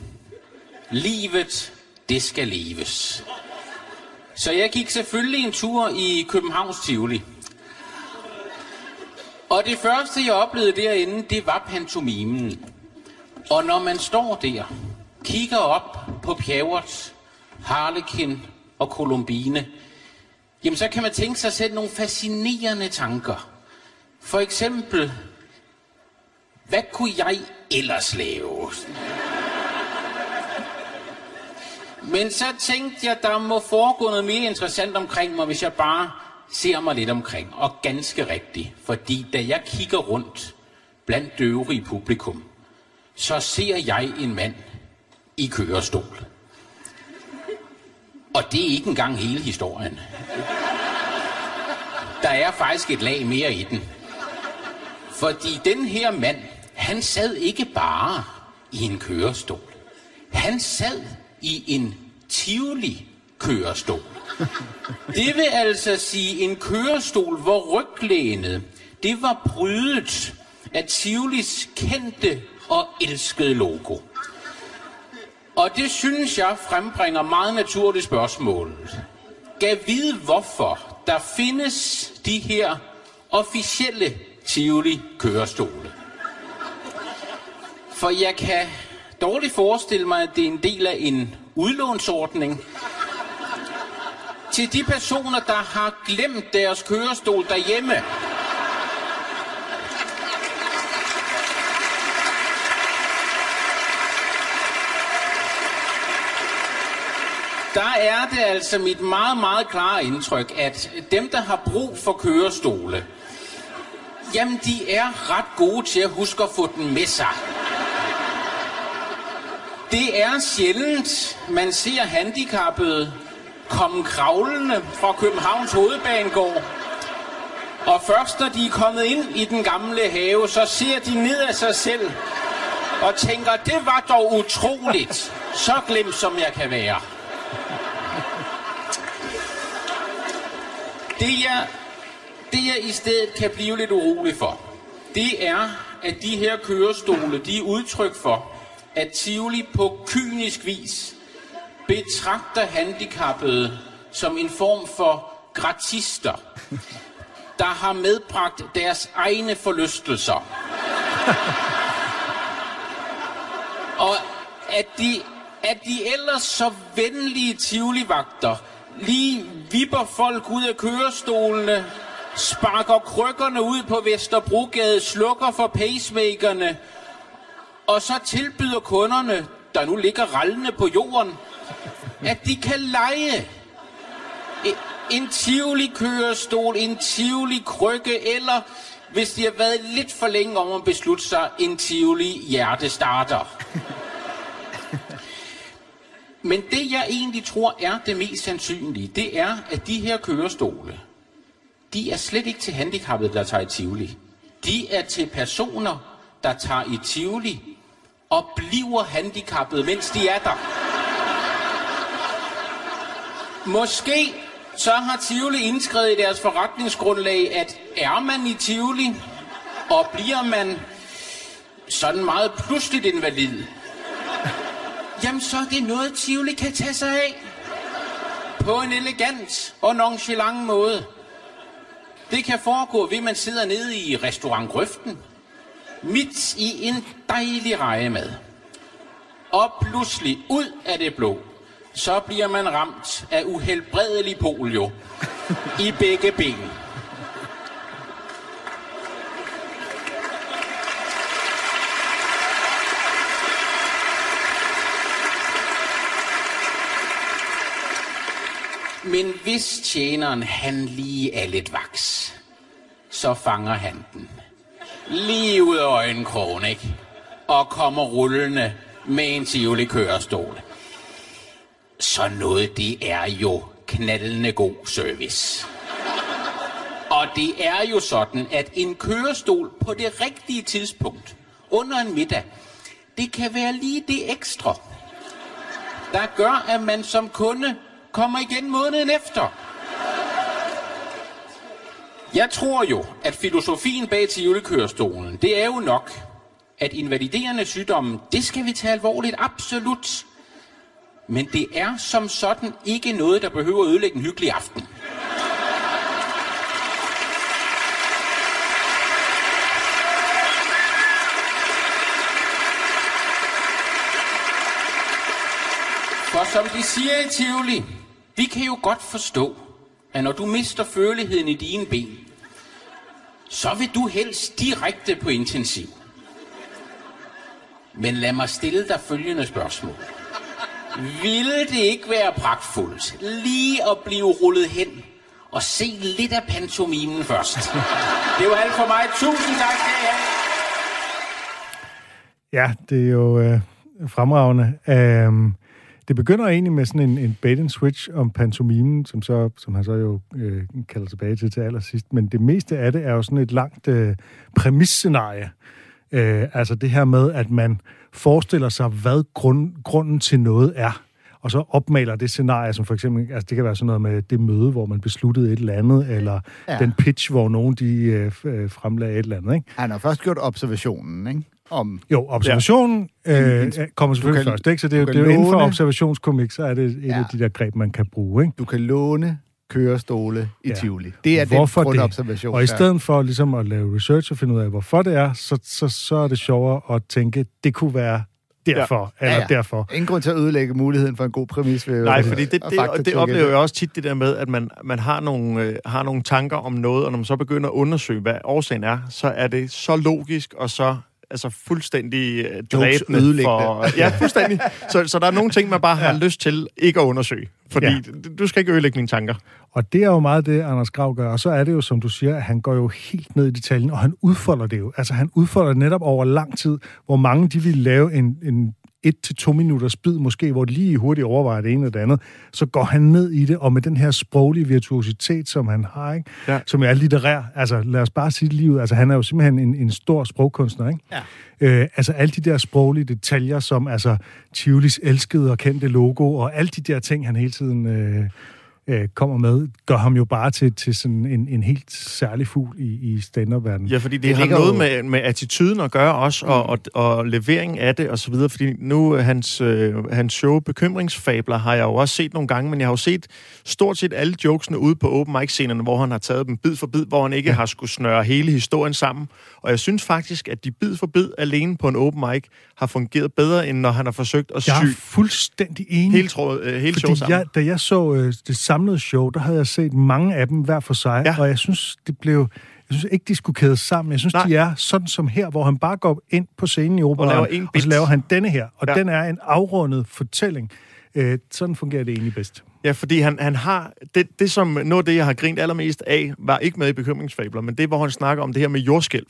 Livet, det skal leves. Så jeg gik selvfølgelig en tur i Københavns Tivoli. Og det første, jeg oplevede derinde, det var pantomimen. Og når man står der, kigger op på Pjavert, Harlekin og Columbine, jamen så kan man tænke sig selv nogle fascinerende tanker. For eksempel, hvad kunne jeg ellers lave? Men så tænkte jeg, der må foregå noget mere interessant omkring mig, hvis jeg bare ser mig lidt omkring. Og ganske rigtigt, fordi da jeg kigger rundt blandt det øvrige publikum, så ser jeg en mand i kørestol. Og det er ikke engang hele historien. Der er faktisk et lag mere i den. Fordi den her mand, han sad ikke bare i en kørestol. Han sad i en Tivoli-kørestol. Det vil altså sige en kørestol, hvor ryglænet, det var brydet af Tivolis kendte og elskede logo. Og det synes jeg frembringer meget naturligt spørgsmål. Gav vide hvorfor der findes de her officielle Tivoli-kørestole. For jeg kan dårligt forestille mig, at det er en del af en udlånsordning til de personer, der har glemt deres kørestol derhjemme. Der er det altså mit meget, meget klare indtryk, at dem, der har brug for kørestole, jamen de er ret gode til at huske at få den med sig. Det er sjældent, man ser handicappede komme kravlende fra Københavns hovedbanegård. Og først når de er kommet ind i den gamle have, så ser de ned af sig selv og tænker, det var dog utroligt. Så glemt som jeg kan være. Det jeg, det jeg i stedet kan blive lidt urolig for, det er, at de her kørestole, de er udtryk for, at Tivoli på kynisk vis betragter handicappede som en form for gratister, der har medbragt deres egne forlystelser. Og at de, at de ellers så venlige tivolivagter lige vipper folk ud af kørestolene, sparker krykkerne ud på Vesterbrogade, slukker for pacemakerne, og så tilbyder kunderne, der nu ligger rallende på jorden, at de kan lege en Tivoli-kørestol, en Tivoli-krykke, eller hvis de har været lidt for længe om at beslutte sig, en Tivoli-hjertestarter. Men det, jeg egentlig tror er det mest sandsynlige, det er, at de her kørestole, de er slet ikke til handicappede, der tager i Tivoli. De er til personer, der tager i Tivoli og bliver handicappede, mens de er der. Måske så har Tivoli indskrevet i deres forretningsgrundlag, at er man i Tivoli, og bliver man sådan meget pludseligt invalid, jamen så er det noget, Tivoli kan tage sig af. På en elegant og nonchalant måde. Det kan foregå ved, at man sidder nede i restaurant Grøften, midt i en dejlig rejemad. Og pludselig ud af det blå, så bliver man ramt af uhelbredelig polio i begge ben. Men hvis tjeneren han lige er lidt vaks, så fanger han den. Lige ud af øjenkrogen, ikke? Og kommer rullende med en tivoli kørestol. Så noget, det er jo knaldende god service. Og det er jo sådan, at en kørestol på det rigtige tidspunkt, under en middag, det kan være lige det ekstra, der gør, at man som kunde kommer igen måneden efter. Jeg tror jo, at filosofien bag til julekørestolen, det er jo nok, at invaliderende sygdomme, det skal vi tage alvorligt, absolut. Men det er som sådan ikke noget, der behøver at ødelægge en hyggelig aften. For som de siger i Tivoli, vi kan jo godt forstå, at når du mister føleligheden i dine ben, så vil du helst direkte på intensiv. Men lad mig stille dig følgende spørgsmål. Ville det ikke være pragtfuldt lige at blive rullet hen og se lidt af pantomimen først? Det var alt for mig. Tusind tak skal I have. Ja, det er jo øh, fremragende. Um, det begynder egentlig med sådan en, en bait and switch om pantomimen, som, så, som han så jo øh, kalder tilbage til til allersidst. Men det meste af det er jo sådan et langt øh, præmisscenarie. Øh, altså det her med, at man forestiller sig, hvad grund, grunden til noget er, og så opmaler det scenarie, som for eksempel, altså det kan være sådan noget med det møde, hvor man besluttede et eller andet, eller ja. den pitch, hvor nogen de øh, øh fremlagde et eller andet, ikke? Han har først gjort observationen, ikke? Om, jo, observationen ja. øh, kommer selvfølgelig kan, først, ikke? Så det, er, det er jo låne, inden for observationskomik, så er det et ja. af de der greb, man kan bruge, ikke? Du kan låne kørestole i ja. Tivoli. Det er hvorfor den grundobservation. Og i stedet for ligesom at lave research og finde ud af, hvorfor det er, så, så, så er det sjovere at tænke, det kunne være derfor, ja. eller ja, ja. derfor. Ingen grund til at ødelægge muligheden for en god præmis. Ved Nej, fordi det, det, det, det oplever jeg også tit, det der med, at man, man har, nogle, øh, har nogle tanker om noget, og når man så begynder at undersøge, hvad årsagen er, så er det så logisk og så altså fuldstændig øh, dræbende for... Ja, fuldstændig. Så, så der er nogle ting, man bare har ja. lyst til ikke at undersøge. Fordi ja. du skal ikke ødelægge mine tanker. Og det er jo meget det, Anders Grav gør. Og så er det jo, som du siger, at han går jo helt ned i detaljen, og han udfolder det jo. Altså, han udfolder det netop over lang tid, hvor mange de vil lave en, en et til to minutters bid, måske, hvor de lige hurtigt overvejer det ene eller det andet, så går han ned i det, og med den her sproglige virtuositet, som han har, ikke? Ja. som er litterær, altså lad os bare sige det lige ud, altså han er jo simpelthen en, en stor sprogkunstner, ikke? Ja. Øh, altså alle de der sproglige detaljer, som altså Tivolis elskede og kendte logo, og alle de der ting, han hele tiden... Øh, øh, kommer med, gør ham jo bare til, til sådan en, en helt særlig fugl i, i stand-up-verdenen. Ja, fordi det, det har noget jo... med, med attituden at gøre også, og, og, og levering af det, og så videre. Fordi nu hans, øh, hans show Bekymringsfabler har jeg jo også set nogle gange, men jeg har jo set stort set alle jokesene ude på open mic-scenerne, hvor han har taget dem bid for bid, hvor han ikke ja. har skulle snøre hele historien sammen. Og jeg synes faktisk, at de bid for bid alene på en open mic har fungeret bedre, end når han har forsøgt at sy... Jeg er fuldstændig enig. Hele, tråd, øh, hele show sammen. Jeg, da jeg så øh, det samlede show, der havde jeg set mange af dem hver for sig, ja. og jeg synes, det blev... Jeg synes ikke, de skulle kædes sammen. Jeg synes, Nej. de er sådan som her, hvor han bare går ind på scenen i operaen, og, laver og så laver han denne her. Og ja. den er en afrundet fortælling. Øh, sådan fungerer det egentlig bedst. Ja, fordi han, han har... Det, det, som noget af det, jeg har grint allermest af, var ikke med i bekymringsfabler, men det, hvor han snakker om det her med jordskælv.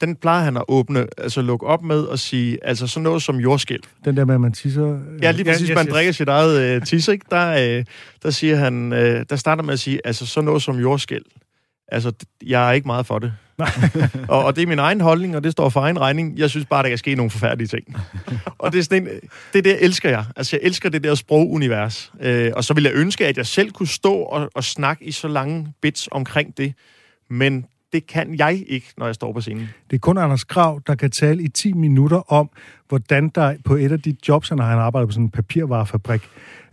Den plejer han at åbne, altså lukke op med og sige, altså sådan noget som jordskælv. Den der med, at man tisser... Ja, lige præcis, man drikker sit eget øh, tis, ikke? Der, øh, der siger han, øh, der starter med at sige, altså sådan noget som jordskælv. Altså, jeg er ikke meget for det. og, og det er min egen holdning, og det står for egen regning. Jeg synes bare, der kan ske nogle forfærdelige ting. og det er sådan en, det der elsker jeg. Altså, jeg elsker det der sprogunivers. Øh, og så vil jeg ønske, at jeg selv kunne stå og, og snakke i så lange bits omkring det. Men det kan jeg ikke, når jeg står på scenen. Det er kun Anders Krav, der kan tale i 10 minutter om, hvordan der på et af de jobs, han har han arbejdet på sådan en papirvarefabrik,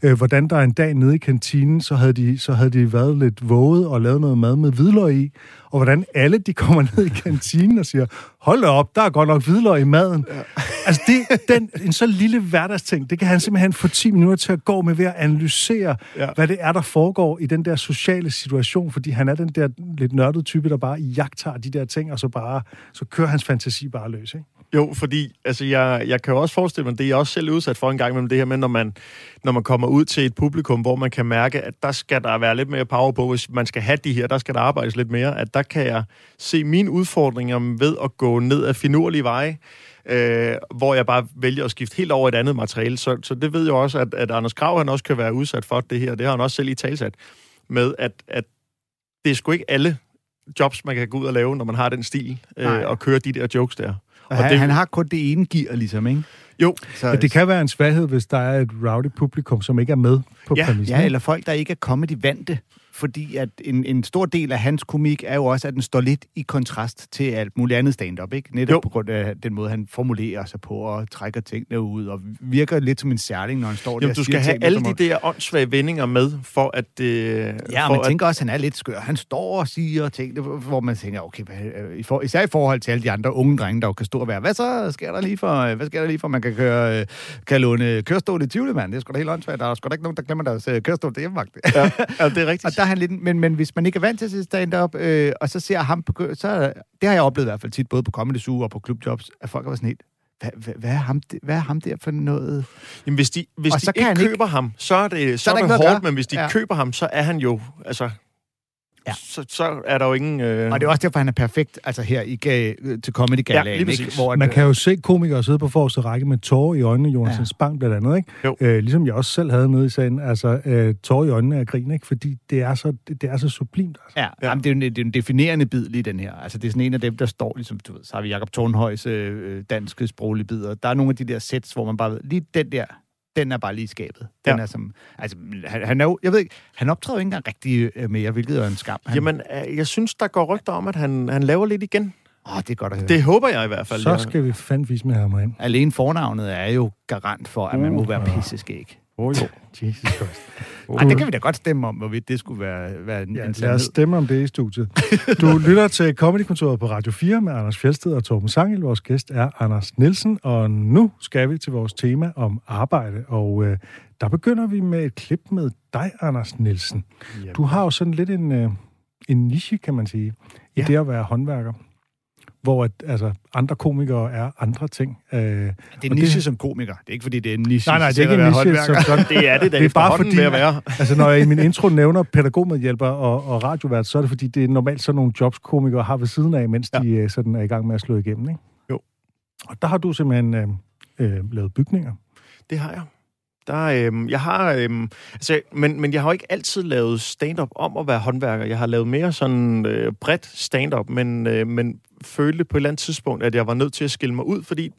øh, hvordan der en dag nede i kantinen, så havde, de, så havde de været lidt våget og lavet noget mad med hvidløg i, og hvordan alle de kommer ned i kantinen og siger, hold da op, der er godt nok hvidløg i maden. Ja. Altså, det, den, en så lille hverdagsting, det kan han simpelthen få 10 minutter til at gå med ved at analysere, ja. hvad det er, der foregår i den der sociale situation, fordi han er den der lidt nørdede type, der bare jagter de der ting, og så bare, så kører hans fantasi bare løs, ikke? Jo, fordi altså, jeg, jeg kan jo også forestille mig, det er jeg også selv udsat for en gang med det her med, når man, når man kommer ud til et publikum, hvor man kan mærke, at der skal der være lidt mere power på, hvis man skal have de her, der skal der arbejdes lidt mere, at der kan jeg se mine udfordringer ved at gå ned af finurlige veje, øh, hvor jeg bare vælger at skifte helt over et andet materiale. Så, så det ved jeg også, at, at Anders Krav han også kan være udsat for det her. Det har han også selv i talsat med, at, at det er sgu ikke alle jobs, man kan gå ud og lave, når man har den stil, øh, og køre de der jokes der. Og han, det, han har kun det ene gear, ligesom, ikke? Jo. Så, det kan være en svaghed, hvis der er et rowdy publikum, som ikke er med på ja, præmissen. Ja, eller folk, der ikke er comedy vante fordi at en, en stor del af hans komik er jo også, at den står lidt i kontrast til alt muligt andet stand-up, ikke? Netop jo. på grund af den måde, han formulerer sig på og trækker tingene ud, og virker lidt som en særling, når han står Jamen, der du skal have alle de der åndssvage vendinger med, for at det... Ja, for man at... tænker også, at han er lidt skør. Han står og siger ting, hvor man tænker, okay, hvad, i for, især i forhold til alle de andre unge drenge, der jo kan stå og være, hvad så sker der lige for, hvad sker der lige for, man kan køre, kan låne kørestol i Tivoli, mand. Det er sgu da helt åndssvagt. Der er sgu da ikke nogen, der glemmer deres kørestol til hjemmevagt. Ja, ja, det er rigtigt. og der er han lidt, men, men hvis man ikke er vant til at se stand-up, øh, og så ser ham på... Så, det har jeg oplevet i hvert fald tit, både på Comedy Zoo og på Clubjobs, at folk har været sådan helt... Hvad, hvad, hvad, er ham, hvad er ham der for noget? Jamen, hvis de, hvis Og de ikke han ikke- køber ham, så er det, så Så er det hårdt, men hvis de Ja. køber ham, så er han jo... Altså, Ja. så, så er der jo ingen... Øh... Og det er også derfor, han er perfekt altså her i ga- til Comedy Galaen, Ja, lige ikke? Hvor, Man kan jo se komikere sidde på forreste række med tårer i øjnene, Jonas Ja. Spang blandt andet, ikke? Jo. Øh, ligesom jeg også selv havde nede i sagen, altså øh, tårer i øjnene af grin, ikke? Fordi det er så, det, det er så sublimt, altså. Ja, ja. Jamen, det, er jo en, det er en definerende bid lige den her. Altså, det er sådan en af dem, der står, ligesom, du ved, så har vi Jacob Tornhøjs øh, danske sproglige bidder. Der er nogle af de der sets, hvor man bare ved, lige den der, den er bare lige skabet. Den Ja. er som, altså, han, han er jo, jeg ved ikke, han optræder jo ikke engang rigtig øh, mere, hvilket er en skam. Han, Jamen, øh, jeg synes, der går rygter om, at han, han laver lidt igen. åh, det er godt at høre. Det håber jeg i hvert fald. Så skal vi fandme med ham ind. Alene fornavnet er jo garant for, at man må være pisseskæg. Oh, jo. Jesus Christ. Ej, det kan vi da godt stemme om, hvorvidt det skulle være, være en, Ja, en lad os stemme om det i studiet. Du lytter til Comedykontoret på Radio 4 med Anders Fjeldsted og Torben Sangel. Vores gæst er Anders Nielsen, og nu skal vi til vores tema om arbejde. Og øh, der begynder vi med et klip med dig, Anders Nielsen. Du har jo sådan lidt en, øh, en niche, kan man sige, i Ja. det at være håndværker. Hvor at, altså, andre komikere er andre ting. Øh, Det er en niche som komiker. Det er ikke, fordi det er en niche. Nej, nej, det er ikke en niche som sådan. Det er det da Det er bare fordi, at være. altså når jeg i min intro nævner pædagogmedhjælper og, og radiovært, så er det fordi, det er normalt sådan nogle jobs, komikere har ved siden af, mens ja. de øh, sådan er i gang med at slå igennem, ikke? Jo. Og der har du simpelthen øh, øh, lavet bygninger. Det har jeg. Der, øhm, jeg har, øhm, altså, men, men jeg har jo ikke altid lavet stand-up om at være håndværker. Jeg har lavet mere sådan øh, bredt stand-up, men, øh, men følte på et eller andet tidspunkt, at jeg var nødt til at skille mig ud, fordi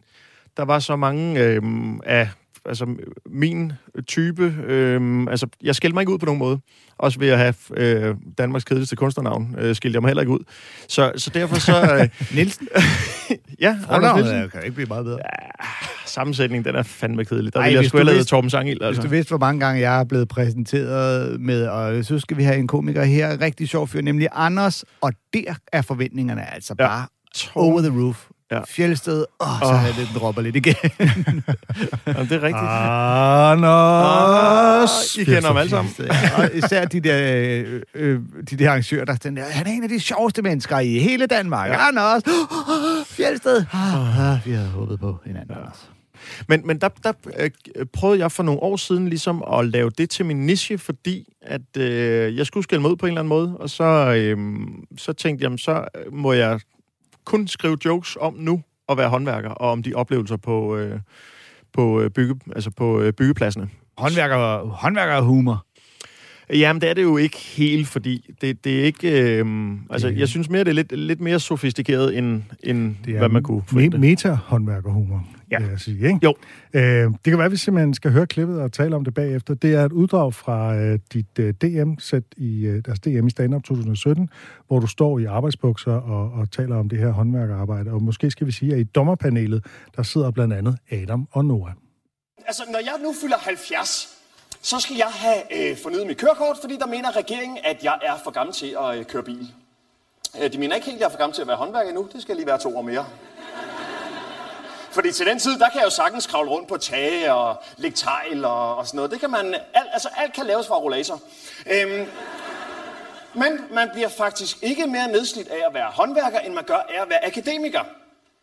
der var så mange øh, af altså, min type. Øhm, altså, jeg skældte mig ikke ud på nogen måde. Også ved at have øh, Danmarks kedeligste kunstnernavn, øh, skilte jeg mig heller ikke ud. Så, så derfor så... Øh, Nielsen? ja, Anders Nielsen. er- kan ikke blive meget bedre. Sammensætningen, den er fandme kedelig. Der Ej, ville jeg du have lavet Torben Sangil. Altså. Hvis du vidste, hvor mange gange jeg er blevet præsenteret med, og så skal vi have en komiker her, rigtig sjov fyr, nemlig Anders, og der er forventningerne altså Ja. bare over the roof. Ja. Fjeldsted, åh, så er det, den dropper lidt igen. Jamen, det er rigtigt. Anders! I kender dem alle sammen. Ja, og især de der, øh, øh, de der arrangører, der der, han er en af de sjoveste mennesker i hele Danmark. Ja. Anders! Fjeldsted! Ah, ah, vi havde håbet på hinanden, Anders. Men, men der, der øh, prøvede jeg for nogle år siden ligesom at lave det til min niche, fordi at øh, jeg skulle skælde mig ud på en eller anden måde, og så, øh, så tænkte jeg, så må jeg kun skrive jokes om nu at være håndværker, og om de oplevelser på, øh, på, øh, bygge, altså på øh, byggepladserne. Håndværker, håndværker humor. Jamen, det er det jo ikke helt, fordi det, det er ikke... Øh, altså, jeg synes mere, det er lidt, lidt mere sofistikeret, end, end Det er hvad man kunne me- forvente. meta-håndværkerhumor, Ja. vil jeg sige. Ikke? Jo. Øh, det kan være, at vi simpelthen skal høre klippet og tale om det bagefter. Det er et uddrag fra øh, dit øh, DM-sæt i, øh, altså DM i stand-up 2017, hvor du står i arbejdsbukser og, og taler om det her håndværkerarbejde. Og måske skal vi sige, at i dommerpanelet, der sidder blandt andet Adam og Noah. Altså, når jeg nu fylder 70, så skal jeg have øh, fornyet mit kørekort, fordi der mener regeringen, at jeg er for gammel til at øh, køre bil. Øh, de mener ikke helt, at jeg er for gammel til at være håndværker endnu. Det skal lige være to år mere. Fordi til den tid, der kan jeg jo sagtens kravle rundt på tage og lægge tegl og, og sådan noget. Det kan man, alt, altså alt kan laves fra rollator. Øhm, men man bliver faktisk ikke mere nedslidt af at være håndværker, end man gør af at være akademiker.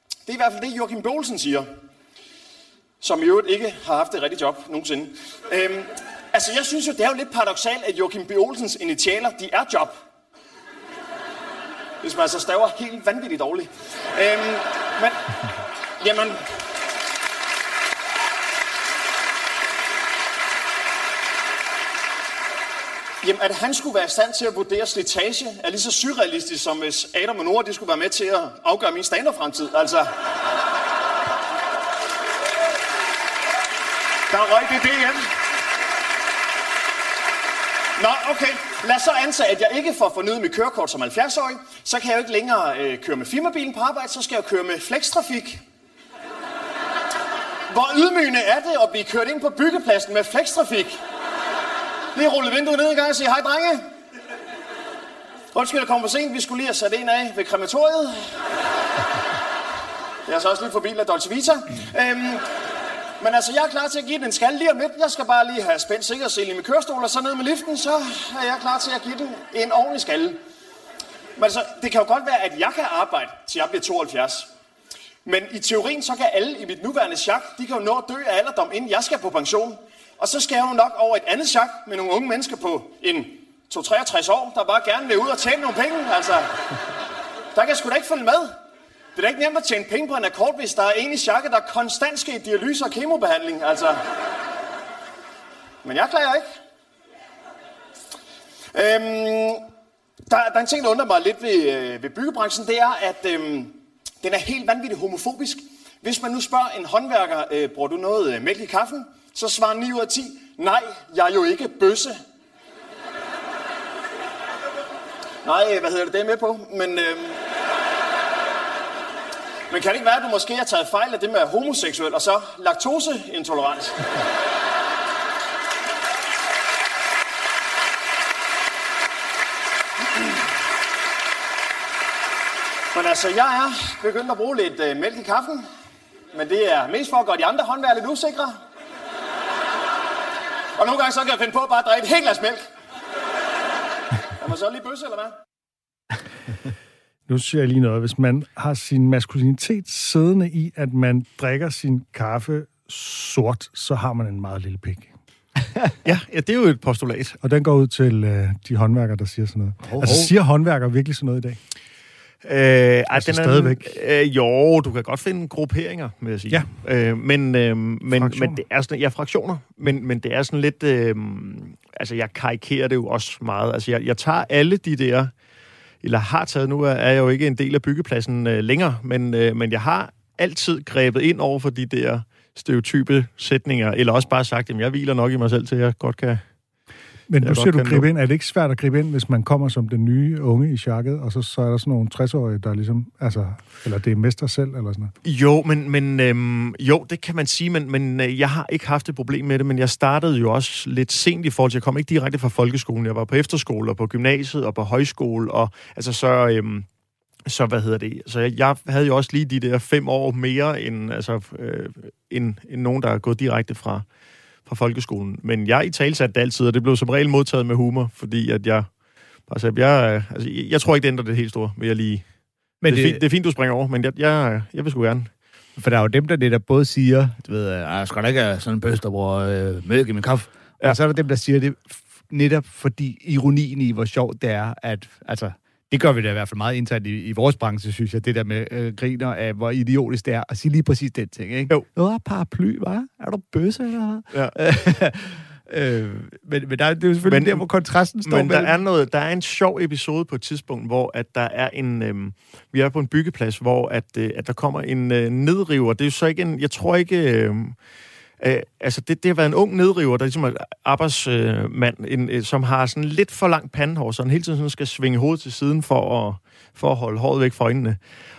Det er i hvert fald det, Joachim Bolsen siger som i øvrigt ikke har haft et rigtigt job nogensinde. Øhm, altså, jeg synes jo, det er jo lidt paradoxalt, at Joachim B. Olsens initialer, de er job. Hvis man altså staver helt vanvittigt dårligt. Øhm, men, jamen... Jamen, at han skulle være i stand til at vurdere slitage, er lige så surrealistisk, som hvis Adam og Nora, de skulle være med til at afgøre min stand fremtid Altså, Der røg det DM. Nå, okay. Lad os så antage, at jeg ikke får fornyet mit kørekort som 70-årig. Så kan jeg jo ikke længere øh, køre med firmabilen på arbejde, så skal jeg køre med flextrafik. Hvor ydmygende er det at blive kørt ind på byggepladsen med flextrafik? Lige rulle vinduet ned en gang og sige, hej drenge. Undskyld, jeg kom for sent. Vi skulle lige have sat en af ved krematoriet. Jeg er så også lige forbi La Dolce Vita. Øhm, men altså, jeg er klar til at give den en skal lige om lidt. Jeg skal bare lige have spændt sikkerhedsselen i min kørestol, og så ned med liften, så er jeg klar til at give den en ordentlig skalle. Men altså, det kan jo godt være, at jeg kan arbejde, til jeg bliver 72. Men i teorien, så kan alle i mit nuværende chak, de kan jo nå at dø af alderdom, inden jeg skal på pension. Og så skal jeg jo nok over et andet chak med nogle unge mennesker på en 2-63 år, der bare gerne vil ud og tjene nogle penge. Altså, der kan jeg sgu da ikke følge med. Det er da ikke nemt at tjene penge på en akkord, hvis der er en i chakket, der konstant skal i dialyse og kemobehandling. Altså. Men jeg klager ikke. Øhm, der, der er en ting, der undrer mig lidt ved, øh, ved byggebranchen, det er, at øhm, den er helt vanvittigt homofobisk. Hvis man nu spørger en håndværker, øh, bruger du noget øh, mælk i kaffen? Så svarer 9 ud af 10, nej, jeg er jo ikke bøsse. Nej, øh, hvad hedder det, det er med på, men... Øh... men kan det ikke være, at du måske har taget fejl af det med homoseksuel og så laktoseintolerant? Men altså, jeg er begyndt at bruge lidt øh, mælk i kaffen. Men det er mest for at gøre de andre håndværere lidt usikre. Og nogle gange så kan jeg finde på bare at drikke et helt glas mælk. Er man så lige bøsse, eller hvad? Nu siger jeg lige noget. Hvis man har sin maskulinitet siddende i, at man drikker sin kaffe sort, så har man en meget lille pik. Ja, ja, det er jo et postulat. Og den går ud til øh, de håndværkere, der siger sådan noget. Hov, Altså, hov. siger håndværkere virkelig sådan noget i dag? Øh, ej, Altså den er, stadigvæk. Øh, jo, du kan godt finde grupperinger, vil jeg sige. Ja. Øh, men, øh, men, Fraktioner. men det er sådan, ja, fraktioner. Men, men det er sådan lidt... Øh, altså, jeg karikerer det jo også meget. Altså, jeg, jeg tager alle de der... Eller har taget, nu er jeg jo ikke en del af byggepladsen øh, længere, men, øh, men jeg har altid grebet ind over for de der stereotype sætninger, eller også bare sagt, at jeg hviler nok i mig selv til, at jeg godt kan... Men nu siger du gribe ind. Er det ikke svært at gribe ind, hvis man kommer som den nye unge i chakket, og så, så er der sådan nogle 60-årige, der ligesom... Altså, eller det er mester selv, eller sådan noget? Jo, men, men øhm, jo, det kan man sige, men, men øh, jeg har ikke haft et problem med det, men jeg startede jo også lidt sent i forhold til, jeg kom ikke direkte fra folkeskolen, jeg var på efterskole og på gymnasiet og på højskole, og altså så, øhm, så hvad hedder det, så jeg, jeg havde jo også lige de der fem år mere end, altså, øh, end, end nogen, der er gået direkte fra, fra folkeskolen. Men jeg i talsatte det altid, og det blev som regel modtaget med humor, fordi at jeg, altså, jeg, altså, jeg, tror ikke, det ændrer det helt store, vil jeg lige Men det, er det, fint, det er fint, du springer over, men jeg, jeg, jeg vil sgu gerne. For der er jo dem, der netop både siger, du ved, "Ah, jeg skal da ikke have sådan en bøs, der bruger øh, mælk i min kaffe. Ja. Og så er der dem, der siger det netop fordi ironien i, hvor sjovt det er, at altså, det gør vi da i hvert fald meget internt i, i vores branche, synes jeg, det der med øh, griner af, hvor idiotisk det er at sige lige præcis den ting, ikke? Jo. Nå, paraply, hvad? Er du bøsse, eller? Ja. øh, men, men der, er- det er jo selvfølgelig Men- der, hvor kontrasten står Men der er, noget, der er en sjov episode på et tidspunkt, hvor at der er en... Øhm, vi er på en byggeplads, hvor at, øh, at der kommer en øh, nedriver. Det er jo så ikke en... Jeg tror ikke... Øh, øh, altså, det, det har været en ung nedriver, der ligesom er arbejdsmand, en, øh, som har sådan lidt for langt pandehår, så han hele tiden sådan skal svinge hovedet til siden for at, for at holde håret væk fra øjnene.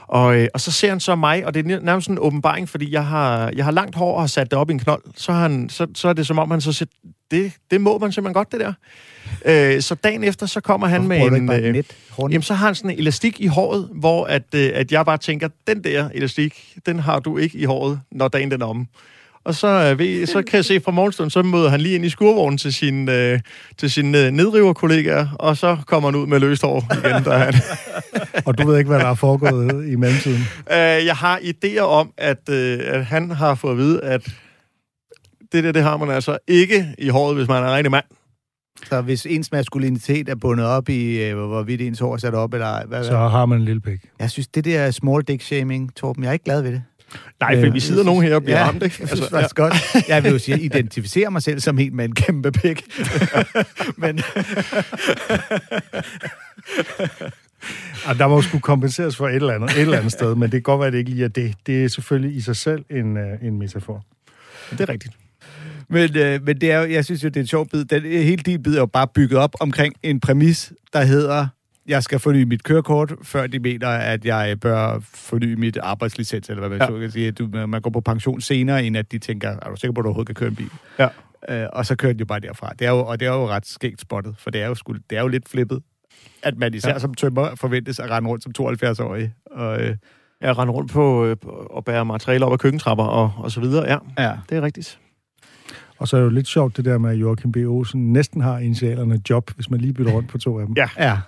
Og, øh, og så ser han så mig, og det er nærmest en åbenbaring, fordi jeg har, jeg har langt hår og har sat det op i en knold. Så, han, så, så er det som om, han så siger, det, det må man simpelthen godt, det der. Øh, så dagen efter, så kommer han Hvorfor med en... øh, net? Hårnet? Jamen, så har han sådan en elastik i håret, hvor at, øh, at jeg bare tænker, den der elastik, den har du ikke i håret, når dagen den er omme. Og så, øh, ved, så kan jeg se fra morgenstunden, så møder han lige ind i skurvognen til sin, øh, til sin øh, nedriverkollegaer, og så kommer han ud med løst hår igen. Der han. Og du ved ikke, hvad der er foregået i mellemtiden. øh, jeg har idéer om, at, øh, at han har fået at vide, at det der, det har man altså ikke i håret, hvis man er en rigtig mand. Så hvis ens maskulinitet er bundet op i, øh, hvor- hvorvidt ens hår er sat op, eller ej, hvad, Så har man en lille pik. Jeg synes, det der small dick shaming, Torben, jeg er ikke glad ved det. Nej, for Øh, vi sidder nogen her og bliver ja, ramt, ikke? Jeg synes faktisk godt. Jeg vil jo sige, identificerer mig selv som en med en kæmpe pik. Men der må skulle kompenseres for et eller andet, et eller andet sted, men det kan godt være, at det ikke lige er det. Det er selvfølgelig i sig selv en, øh, en metafor. det er rigtigt. Men, øh, men det er jo, jeg synes jo, det er en sjov bid. Den, hele din bid er jo bare bygget op omkring en præmis, der hedder, jeg skal forny mit kørekort, før de mener, at jeg bør forny mit arbejdslicens, eller hvad man Ja. ja. så kan sige. Du, man går på pension senere, end at de tænker, er du sikker på, at du overhovedet kan køre en bil? Ja. Øh, og så kører den jo bare derfra. Det er jo, og det er jo ret skægt spottet, for det er jo, sgu, det er jo lidt flippet, at man især Ja. ja. som tømmer forventes at rende rundt som 72-årig. Og, øh, Jeg render rundt på øh, og bærer materialer op ad køkkentrapper og, og så videre. Ja, ja. det er rigtigt. Og så er det jo lidt sjovt det der med, at Joachim B. Olsen næsten har initialerne job, hvis man lige bytter rundt på to af dem. Ja. Ja.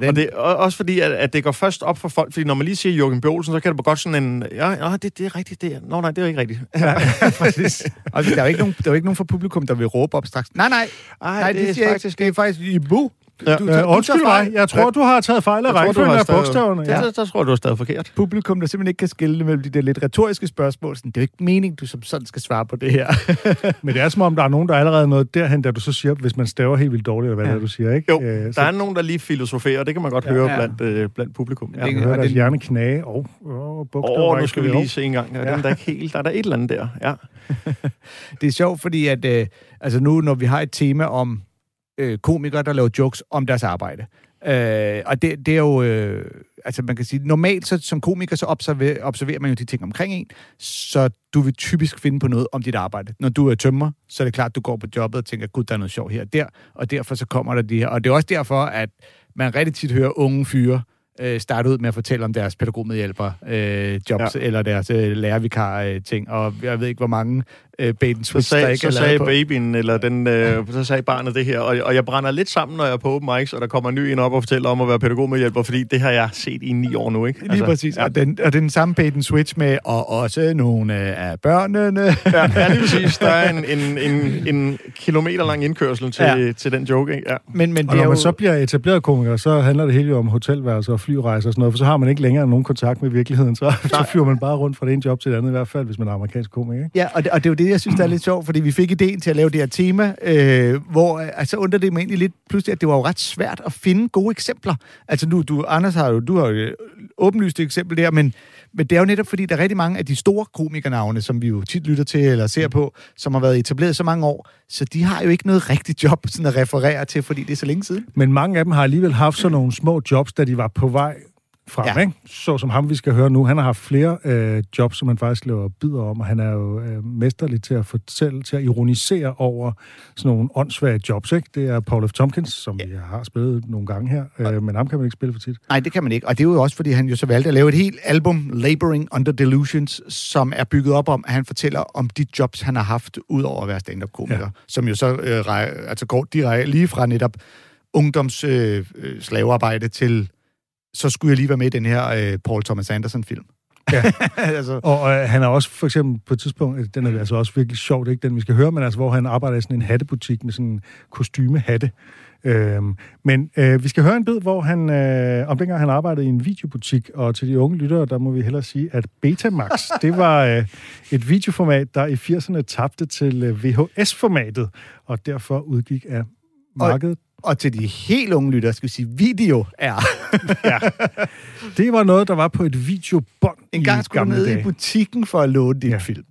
Den, Og det er også fordi, at, at det går først op for folk, fordi når man lige siger Jørgen B. Olsen, så kan det godt sådan en, ja, ja det, det er rigtigt, det er, nå nej, det er ikke rigtigt. Ja, præcis. Og der er jo ikke nogen, der er jo ikke nogen fra publikum, der vil råbe op straks. Nej, nej, Ej, nej, det, det siger faktisk, det er faktisk Ibu. Ja. Du, Øh, undskyld mig, jeg tror, du har taget fejl af du rækkefølgen af bogstaverne. Det, ja. der, der tror jeg, du har stadig forkert. Publikum, der simpelthen ikke kan skille mellem de der lidt retoriske spørgsmål. Sådan, det er jo ikke meningen, du som sådan skal svare på det her. Men det er som om, der er nogen, der er allerede noget derhen, da du så siger, hvis man staver helt vildt dårligt, eller hvad ja. det er, du siger, ikke? Jo, Øh, der er nogen, der lige filosoferer, og det kan man godt Ja. høre Ja. blandt, øh, blandt publikum. Ja. Jeg kan og høre den- deres hjerne knage. Og, og bogstaver. Åh, var nu skal vi lige se en gang. Ja, Ja. Den er der ikke helt. Der er der et eller andet der. Ja. det er sjovt, fordi at, øh, altså nu, når vi har et tema om øh, komikere, der laver jokes om deres arbejde, øh, og det, det er jo, øh, altså man kan sige, normalt så, som komiker, så observerer, observerer man jo de ting omkring en, så du vil typisk finde på noget om dit arbejde. Når du er tømmer, så er det klart, at du går på jobbet og tænker, gud, der er noget sjovt her og der, og derfor så kommer der de her. Og det er også derfor, at man rigtig tit hører unge fyre øh, starte ud med at fortælle om deres pædagogmedhjælper øh, jobs, ja. eller deres øh, lærervikar øh, ting, og jeg ved ikke, hvor mange øh, bait and Så switch, der sagde, ikke så er sagde på. babyen, eller den, øh, så sagde barnet det her, og, og jeg brænder lidt sammen, når jeg er på open mics, og der kommer en ny ind op og fortæller om at være pædagogmedhjælper, fordi det har jeg set i ni år nu, ikke? Lige altså, præcis. Ja. Og, den, og den samme bait and switch med, og også nogle af børnene. Ja, ja, lige præcis. Der er en, en, en, en kilometer lang indkørsel til, ja. Til den joke, ikke? Ja. men, men Og det når er man jo... så bliver etableret komiker, så handler det hele jo om hotelværelser og flyrejser og sådan noget, for så har man ikke længere nogen kontakt med virkeligheden. Så, så flyver man bare rundt fra det ene job til det andet, i hvert fald, hvis man er amerikansk komiker. Ikke? Ja, og det, og det er jo det, jeg synes, der er lidt sjovt, fordi vi fik ideen til at lave det her tema, øh, hvor altså undrer det mig egentlig lidt pludselig, at det var jo ret svært at finde gode eksempler. Altså nu, du, Anders har jo, du har jo øh, et eksempel der, men, men det er jo netop fordi, der er rigtig mange af de store komikernavne, som vi jo tit lytter til eller ser på, som har været etableret så mange år, så de har jo ikke noget rigtigt job sådan at referere til, fordi det er så længe siden. Men mange af dem har alligevel haft sådan nogle små jobs, da de var på vej frem, ja. Ikke? Så som ham, vi skal høre nu. Han har haft flere øh, jobs, som han faktisk laver bidder om, og han er jo øh, mesterlig til at fortælle, til at ironisere over sådan nogle åndssvage jobs, ikke? Det er Paul F. Tompkins, som ja. vi har spillet nogle gange her, øh, men ham kan man ikke spille for tit. Nej, det kan man ikke. Og det er jo også, fordi han jo så valgte at lave et helt album, Laboring Under Delusions, som er bygget op om, at han fortæller om de jobs, han har haft, ud over at være stand-up-komiker. Ja. Som jo så øh, altså går direkte lige fra netop ungdoms øh, øh, slavearbejde til, så skulle jeg lige være med i den her øh, Paul Thomas Anderson-film. Ja. altså, Og, og han er også for eksempel på et tidspunkt, øh, den er altså også virkelig sjov, det er ikke den, vi skal høre, men altså, hvor han arbejder i sådan en hattebutik med sådan en kostymehatte. Øhm, men øh, vi skal høre en bid, hvor han, øh, om dengang han arbejdede i en videobutik, og til de unge lyttere, der må vi hellere sige, at Betamax, det var øh, et videoformat, der i 80'erne tabte til øh, VHS-formatet, og derfor udgik af markedet. Og til de helt unge lyttere, skal vi sige, video er. Det var noget, der var på et videobånd En gang i skulle du ned dage. i butikken for at låne din Ja. film.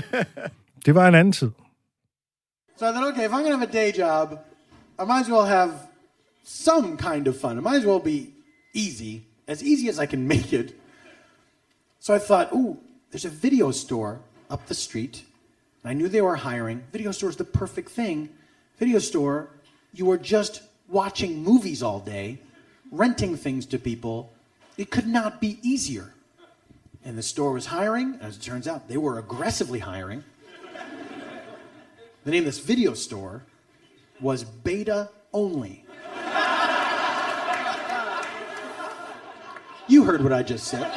Det var en anden tid. So I thought, okay, if I'm gonna have a day job, I might as well have some kind of fun. It might as well be easy, as easy as I can make it. So I thought, ooh, there's a video store up the street. I knew they were hiring. Video store is the perfect thing. Video store, you were just watching movies all day, renting things to people. It could not be easier. And the store was hiring. As it turns out, they were aggressively hiring. The name of this video store was Beta Only. You heard what I just said.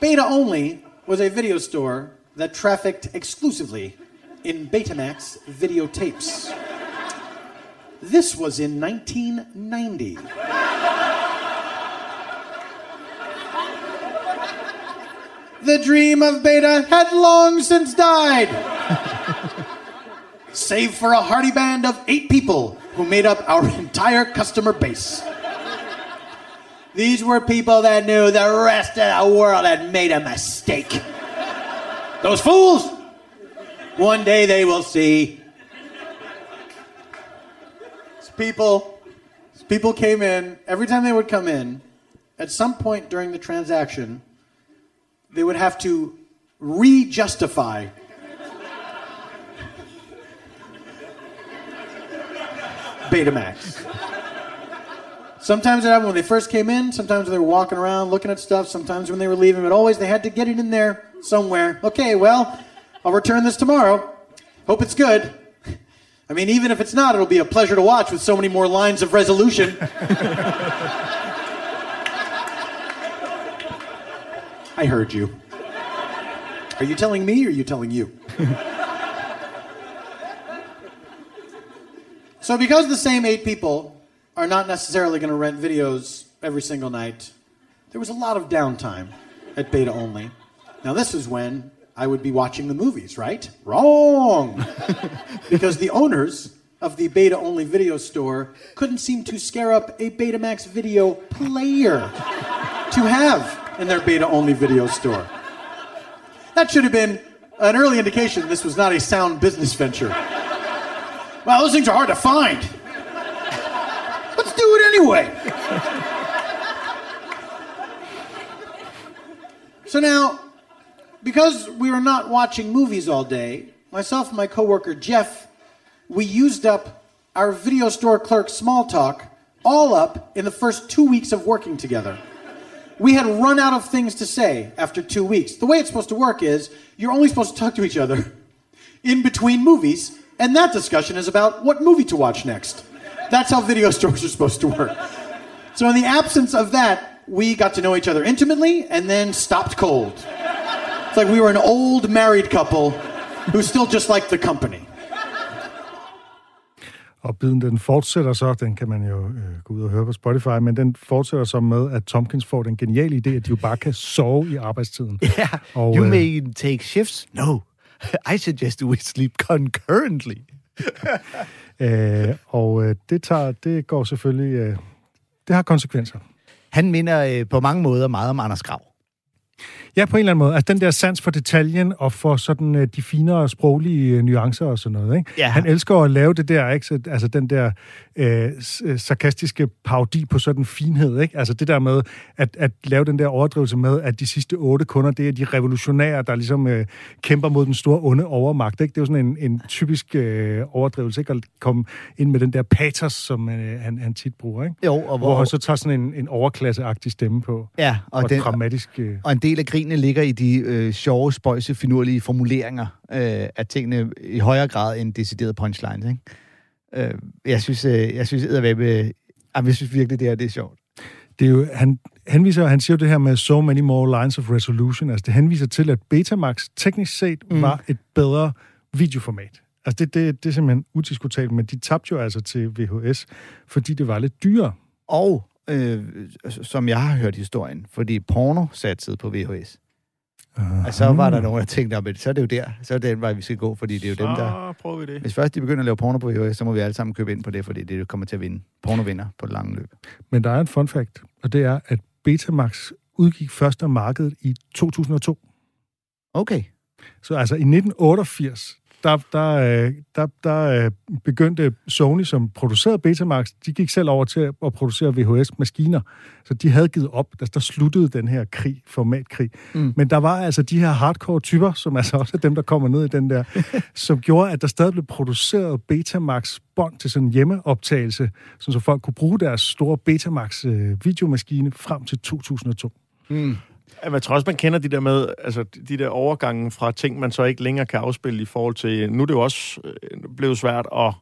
Beta Only was a video store that trafficked exclusively in Betamax videotapes. This was in 1990. The dream of Beta had long since died. Save for a hearty band of eight people who made up our entire customer base. These were people that knew the rest of the world had made a mistake. Those fools! One day they will see. People, people came in, every time they would come in, at some point during the transaction, they would have to re-justify Betamax. Sometimes it happened when they first came in, sometimes they were walking around looking at stuff, sometimes when they were leaving, but always they had to get it in there somewhere. Okay, well, I'll return this tomorrow. Hope it's good. I mean, even if it's not, it'll be a pleasure to watch with so many more lines of resolution. I heard you. Are you telling me or are you telling you? so, because the same eight people are not necessarily going to rent videos every single night, there was a lot of downtime at Beta Only. Now, this is when I would be watching the movies, right? Wrong! because the owners of the Beta Only video store couldn't seem to scare up a Betamax video player to have in their beta only video store. That should have been an early indication this was not a sound business venture. Well, those things are hard to find. Let's do it anyway. so now, because we were not watching movies all day, myself and my coworker Jeff, we used up our video store clerk small talk all up in the first two weeks of working together we had run out of things to say after two weeks. The way it's supposed to work is you're only supposed to talk to each other in between movies, and that discussion is about what movie to watch next. That's how video stores are supposed to work. So, in the absence of that, we got to know each other intimately and then stopped cold. It's like we were an old married couple who still just liked the company. Og biden den fortsætter så, den kan man jo øh, gå ud og høre på Spotify, men den fortsætter så med, at Tompkins får den geniale idé, at de jo bare kan sove i arbejdstiden. Ja, Og, you øh, may take shifts. No, I suggest we sleep concurrently. Øh, og øh, det, tager, det går selvfølgelig... Øh, det har konsekvenser. Han minder øh, på mange måder meget om Anders Grav. Ja, på en eller anden måde. Altså den der sans for detaljen og for sådan øh, de finere sproglige øh, nuancer og sådan noget. Ikke? Ja. Han elsker at lave det der, ikke? Så, altså den der øh, øh, sarkastiske parodi på sådan finhed. Ikke? Altså det der med at, at lave den der overdrivelse med, at de sidste otte kunder, det er de revolutionære, der ligesom øh, kæmper mod den store onde overmagt. Ikke? Det er jo sådan en, en typisk øh, overdrivelse, ikke? at komme ind med den der patos, som øh, han, han tit bruger. Ikke? Jo, og Hvor han så tager sådan en, en overklasseagtig stemme på. Ja, Og, og, og den, dramatisk... Øh, og en del af grinene ligger i de øh, sjove, spøjse, finurlige formuleringer øh, af tingene i højere grad end deciderede punchlines. Ikke? Øh, jeg synes, øh, jeg synes, eddervæbe, øh, jeg synes virkelig, det her det er sjovt. det er jo, han henviser, han siger jo det her med so many more lines of resolution. Altså, det henviser til, at Betamax teknisk set mm. var et bedre videoformat. Altså, det, det, det er simpelthen udiskutabelt, men de tabte jo altså til VHS, fordi det var lidt dyrere. Og, øh, som jeg har hørt historien, fordi porno satsede på VHS. Og så var der nogen, der tænkte, at så er det jo der, så er det den vej, vi skal gå, fordi det er jo så dem, der... prøver vi det. Hvis først de begynder at lave porno på VHS, så må vi alle sammen købe ind på det, fordi det kommer til at vinde. Porno vinder på det lange løb. Men der er en fun fact, og det er, at Betamax udgik først af markedet i 2002. Okay. Så altså i 1988, der, der, øh, der, der øh, begyndte Sony, som producerede Betamax, de gik selv over til at producere VHS-maskiner. Så de havde givet op, da der sluttede den her krig, formatkrig. Mm. Men der var altså de her hardcore-typer, som altså også er dem, der kommer ned i den der, som gjorde, at der stadig blev produceret Betamax-bånd til sådan en hjemmeoptagelse, så folk kunne bruge deres store Betamax-videomaskine frem til 2002. Mm. Ja, Jeg tror også, man kender de der med, altså de der overgange fra ting, man så ikke længere kan afspille i forhold til... Nu er det jo også øh, blevet svært at,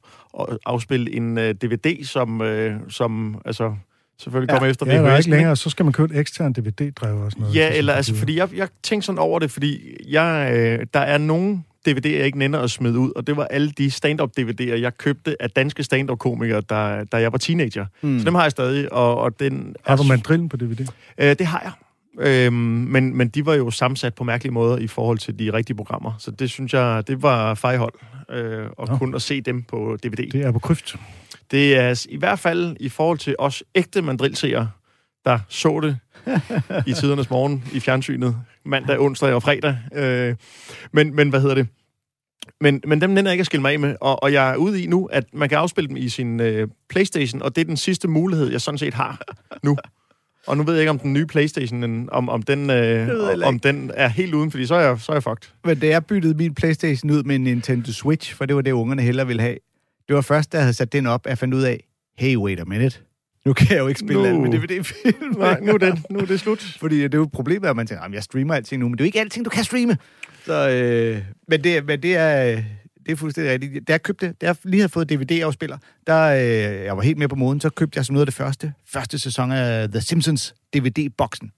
at afspille en DVD, som, uh, som altså, selvfølgelig kommer efter Ja, VHS. ikke længere, så skal man købe et ekstern DVD-drev og sådan noget. Ja, eller altså, fordi jeg, jeg tænkte sådan over det, fordi jeg, øh, der er nogle DVD'er, jeg ikke nænder at smide ud, og det var alle de stand-up-DVD'er, jeg købte af danske stand-up-komikere, da, da jeg var teenager. Mm. Så dem har jeg stadig, og, og den... Har du mandrillen på DVD? Øh, det har jeg. Øhm, men, men de var jo sammensat på mærkelige måder i forhold til de rigtige programmer. Så det synes jeg, det var fejhold. Øh, og Nå. kun at se dem på DVD. Det er på kryft. Det er i hvert fald i forhold til os ægte mandrilseere, der så det i tidernes morgen i fjernsynet, mandag, onsdag og fredag. Øh, men, men hvad hedder det? Men, men dem nænder jeg ikke at skille mig af med, og, og jeg er ude i nu, at man kan afspille dem i sin øh, Playstation, og det er den sidste mulighed, jeg sådan set har nu. Og nu ved jeg ikke, om den nye Playstation, om, om, den, øh, om den er helt uden, fordi så er jeg, så er jeg fucked. Men da jeg byttede min Playstation ud med en Nintendo Switch, for det var det, ungerne hellere ville have, det var først, da jeg havde sat den op, at jeg fandt ud af, hey, wait a minute. Nu kan jeg jo ikke spille Nu. alt med DVD-film. Nej, nu er, det, nu er det slut. Fordi det er jo problemet, at man tænker, "Jamen, jeg streamer alting nu, men det er jo ikke alting, du kan streame. Så, øh, men, det, men det er... Det er fuldstændig rigtigt. Da jeg købte, da jeg lige havde fået DVD-afspiller, der øh, jeg var helt med på moden, så købte jeg som noget af det første, første sæson af The Simpsons DVD-boksen.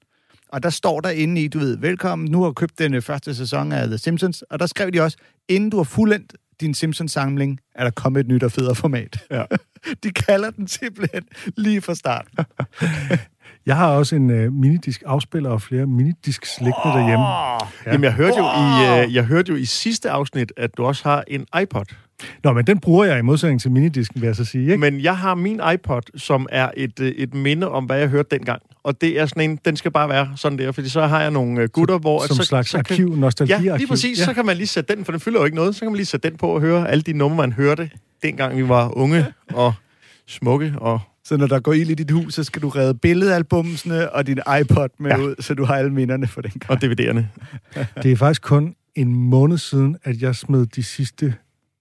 Og der står der inde i, du ved, velkommen, nu har du købt den øh, første sæson af The Simpsons, og der skrev de også, inden du har fuldendt din Simpsons-samling, er der kommet et nyt og federe format. Ja. De kalder den simpelthen lige fra start. Jeg har også en øh, minidisk afspiller og flere minidisks liggende derhjemme. Ja. Jamen, jeg hørte, jo i, øh, jeg hørte jo i sidste afsnit, at du også har en iPod. Nå, men den bruger jeg i modsætning til minidisken, vil jeg så sige. Ikke? Men jeg har min iPod, som er et, øh, et minde om, hvad jeg hørte dengang. Og det er sådan en, den skal bare være sådan der, fordi så har jeg nogle øh, gutter, hvor... at Som så, slags så arkiv, kan, nostalgiarkiv. Ja, lige præcis. Ja. Så kan man lige sætte den, for den fylder jo ikke noget. Så kan man lige sætte den på og høre alle de numre, man hørte, dengang vi var unge og smukke og Så når der går ild i dit hus, så skal du redde billedalbumsene og din iPod med ja. Ud, så du har alle minderne for den gang. og DVD'erne. Det er faktisk kun en måned siden, at jeg smed de sidste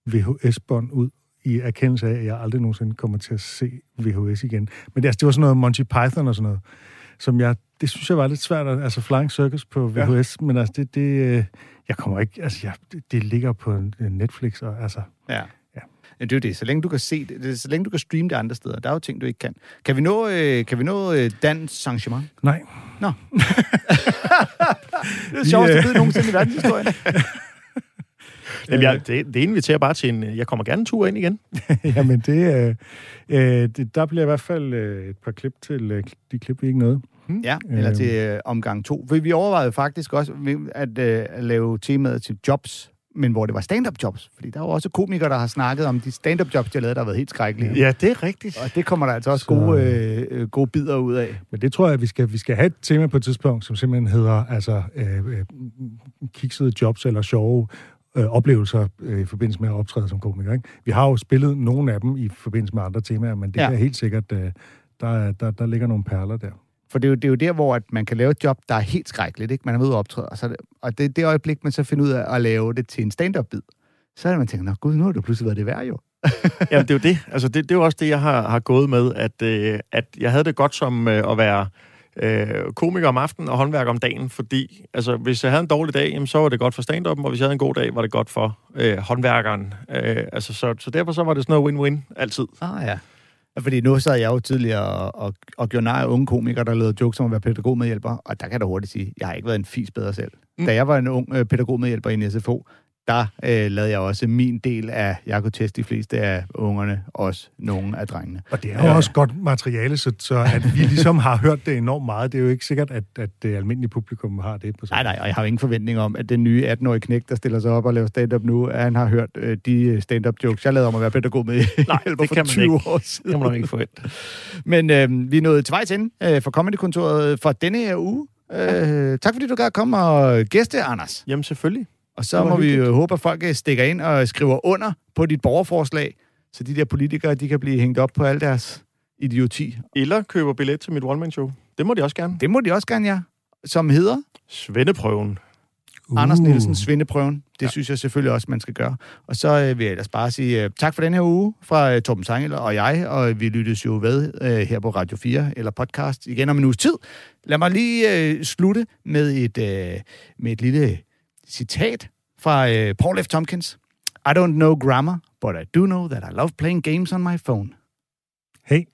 VHS-bånd ud i erkendelse af, at jeg aldrig nogensinde kommer til at se VHS igen. Men det, altså, det var sådan noget Monty Python og sådan noget, som jeg, det synes jeg var lidt svært, at- altså Flying Circus på VHS, ja. men altså det, det, øh, jeg kommer ikke, altså jeg, det, det ligger på Netflix, og altså, Ja. Det er jo det. Så længe du kan se det, det så længe du kan streame det andre steder. Der er jo ting, du ikke kan. Kan vi nå, øh, kan vi nå øh, dans arrangement? nej. Nå. det er sjovt, øh, at det nogensinde i verdenshistorien. Jamen, jeg, det, det inviterer bare til en... øh, Jeg kommer gerne en tur ind igen. Jamen det, øh, øh, det, der bliver i hvert fald øh, et par klip til øh, de klip, vi ikke nåede. Ja, eller til øh, omgang to. For vi overvejede faktisk også at, øh, at lave temaet til jobs, men hvor det var stand-up jobs. Fordi der er jo også komikere, der har snakket om de stand-up jobs, de har lavet, der har været helt skrækkelige. Ja, det er rigtigt. Og det kommer der altså også Så- gode, øh, øh, gode bidder ud af. Men det tror jeg, vi skal, vi skal have et tema på et tidspunkt, som simpelthen hedder altså, øh, øh, kiksede jobs eller sjove øh, oplevelser øh, i forbindelse med at optræde som komiker. Ikke? Vi har jo spillet nogle af dem i forbindelse med andre temaer, men det Ja. er helt sikkert, øh, der, er- der, der ligger nogle perler der. For det er, jo, det er jo der, hvor at man kan lave et job, der er helt skrækkeligt. Ikke? Man er ude og optræde, og, så det, og det det øjeblik, man så finder ud af at lave det til en stand-up-bid. Så er det, man tænker, nå gud, nu har det pludselig været det værd jo. Jamen, det er jo det. Altså, det, det er jo også det, jeg har, har gået med, at, øh, at jeg havde det godt som øh, at være øh, komiker om aftenen og håndværker om dagen, fordi altså, hvis jeg havde en dårlig dag, jamen, så var det godt for stand og hvis jeg havde en god dag, var det godt for øh, håndværkeren. Øh, altså, så, så derfor så var det sådan noget win-win altid. Ah ja. Fordi nu sad jeg jo tidligere og, og, og gjorde nej af unge komikere, der lavede jokes om at være pædagogmedhjælper, og der kan jeg da hurtigt sige, jeg har ikke været en fis bedre selv. Mm. Da jeg var en ung øh, pædagogmedhjælper i en SFO, der øh, lavede jeg også min del af, jeg kunne teste de fleste af ungerne, også nogle af drengene. Og det er jo også godt materiale, så, så at vi ligesom har hørt det enormt meget. Det er jo ikke sikkert, at, at det almindelige publikum har det på sig. Nej, nej, og jeg har jo ingen forventning om, at den nye 18-årige knæk, der stiller sig op og laver stand-up nu, at han har hørt øh, de stand-up jokes, jeg lavede om at være pædagog med Nej, det for kan man 20 ikke. år siden. Det må man ikke forvente. Men øh, vi er nået til vejs ende øh, for Comedy-kontoret for denne her uge. Øh, tak fordi du gad komme og gæste, Anders. Jamen selvfølgelig. Og så må vi hyggeligt. jo håbe, at folk øh, stikker ind og skriver under på dit borgerforslag, så de der politikere, de kan blive hængt op på al deres idioti. Eller køber billet til mit one-man-show. Det må de også gerne. Det må de også gerne, ja. Som hedder Svendeprøven. uh. Anders Nielsen Svindeprøven. Det ja. synes jeg selvfølgelig også, man skal gøre. Og så øh, vil jeg ellers bare sige øh, tak for den her uge fra øh, Torben Sangel og jeg, og vi lyttes jo ved øh, her på Radio 4 eller podcast igen om en uges tid. Lad mig lige øh, slutte med et, øh, med et lille citat fra øh, Paul F. Tompkins. I don't know grammar, but I do know that I love playing games on my phone. Hey,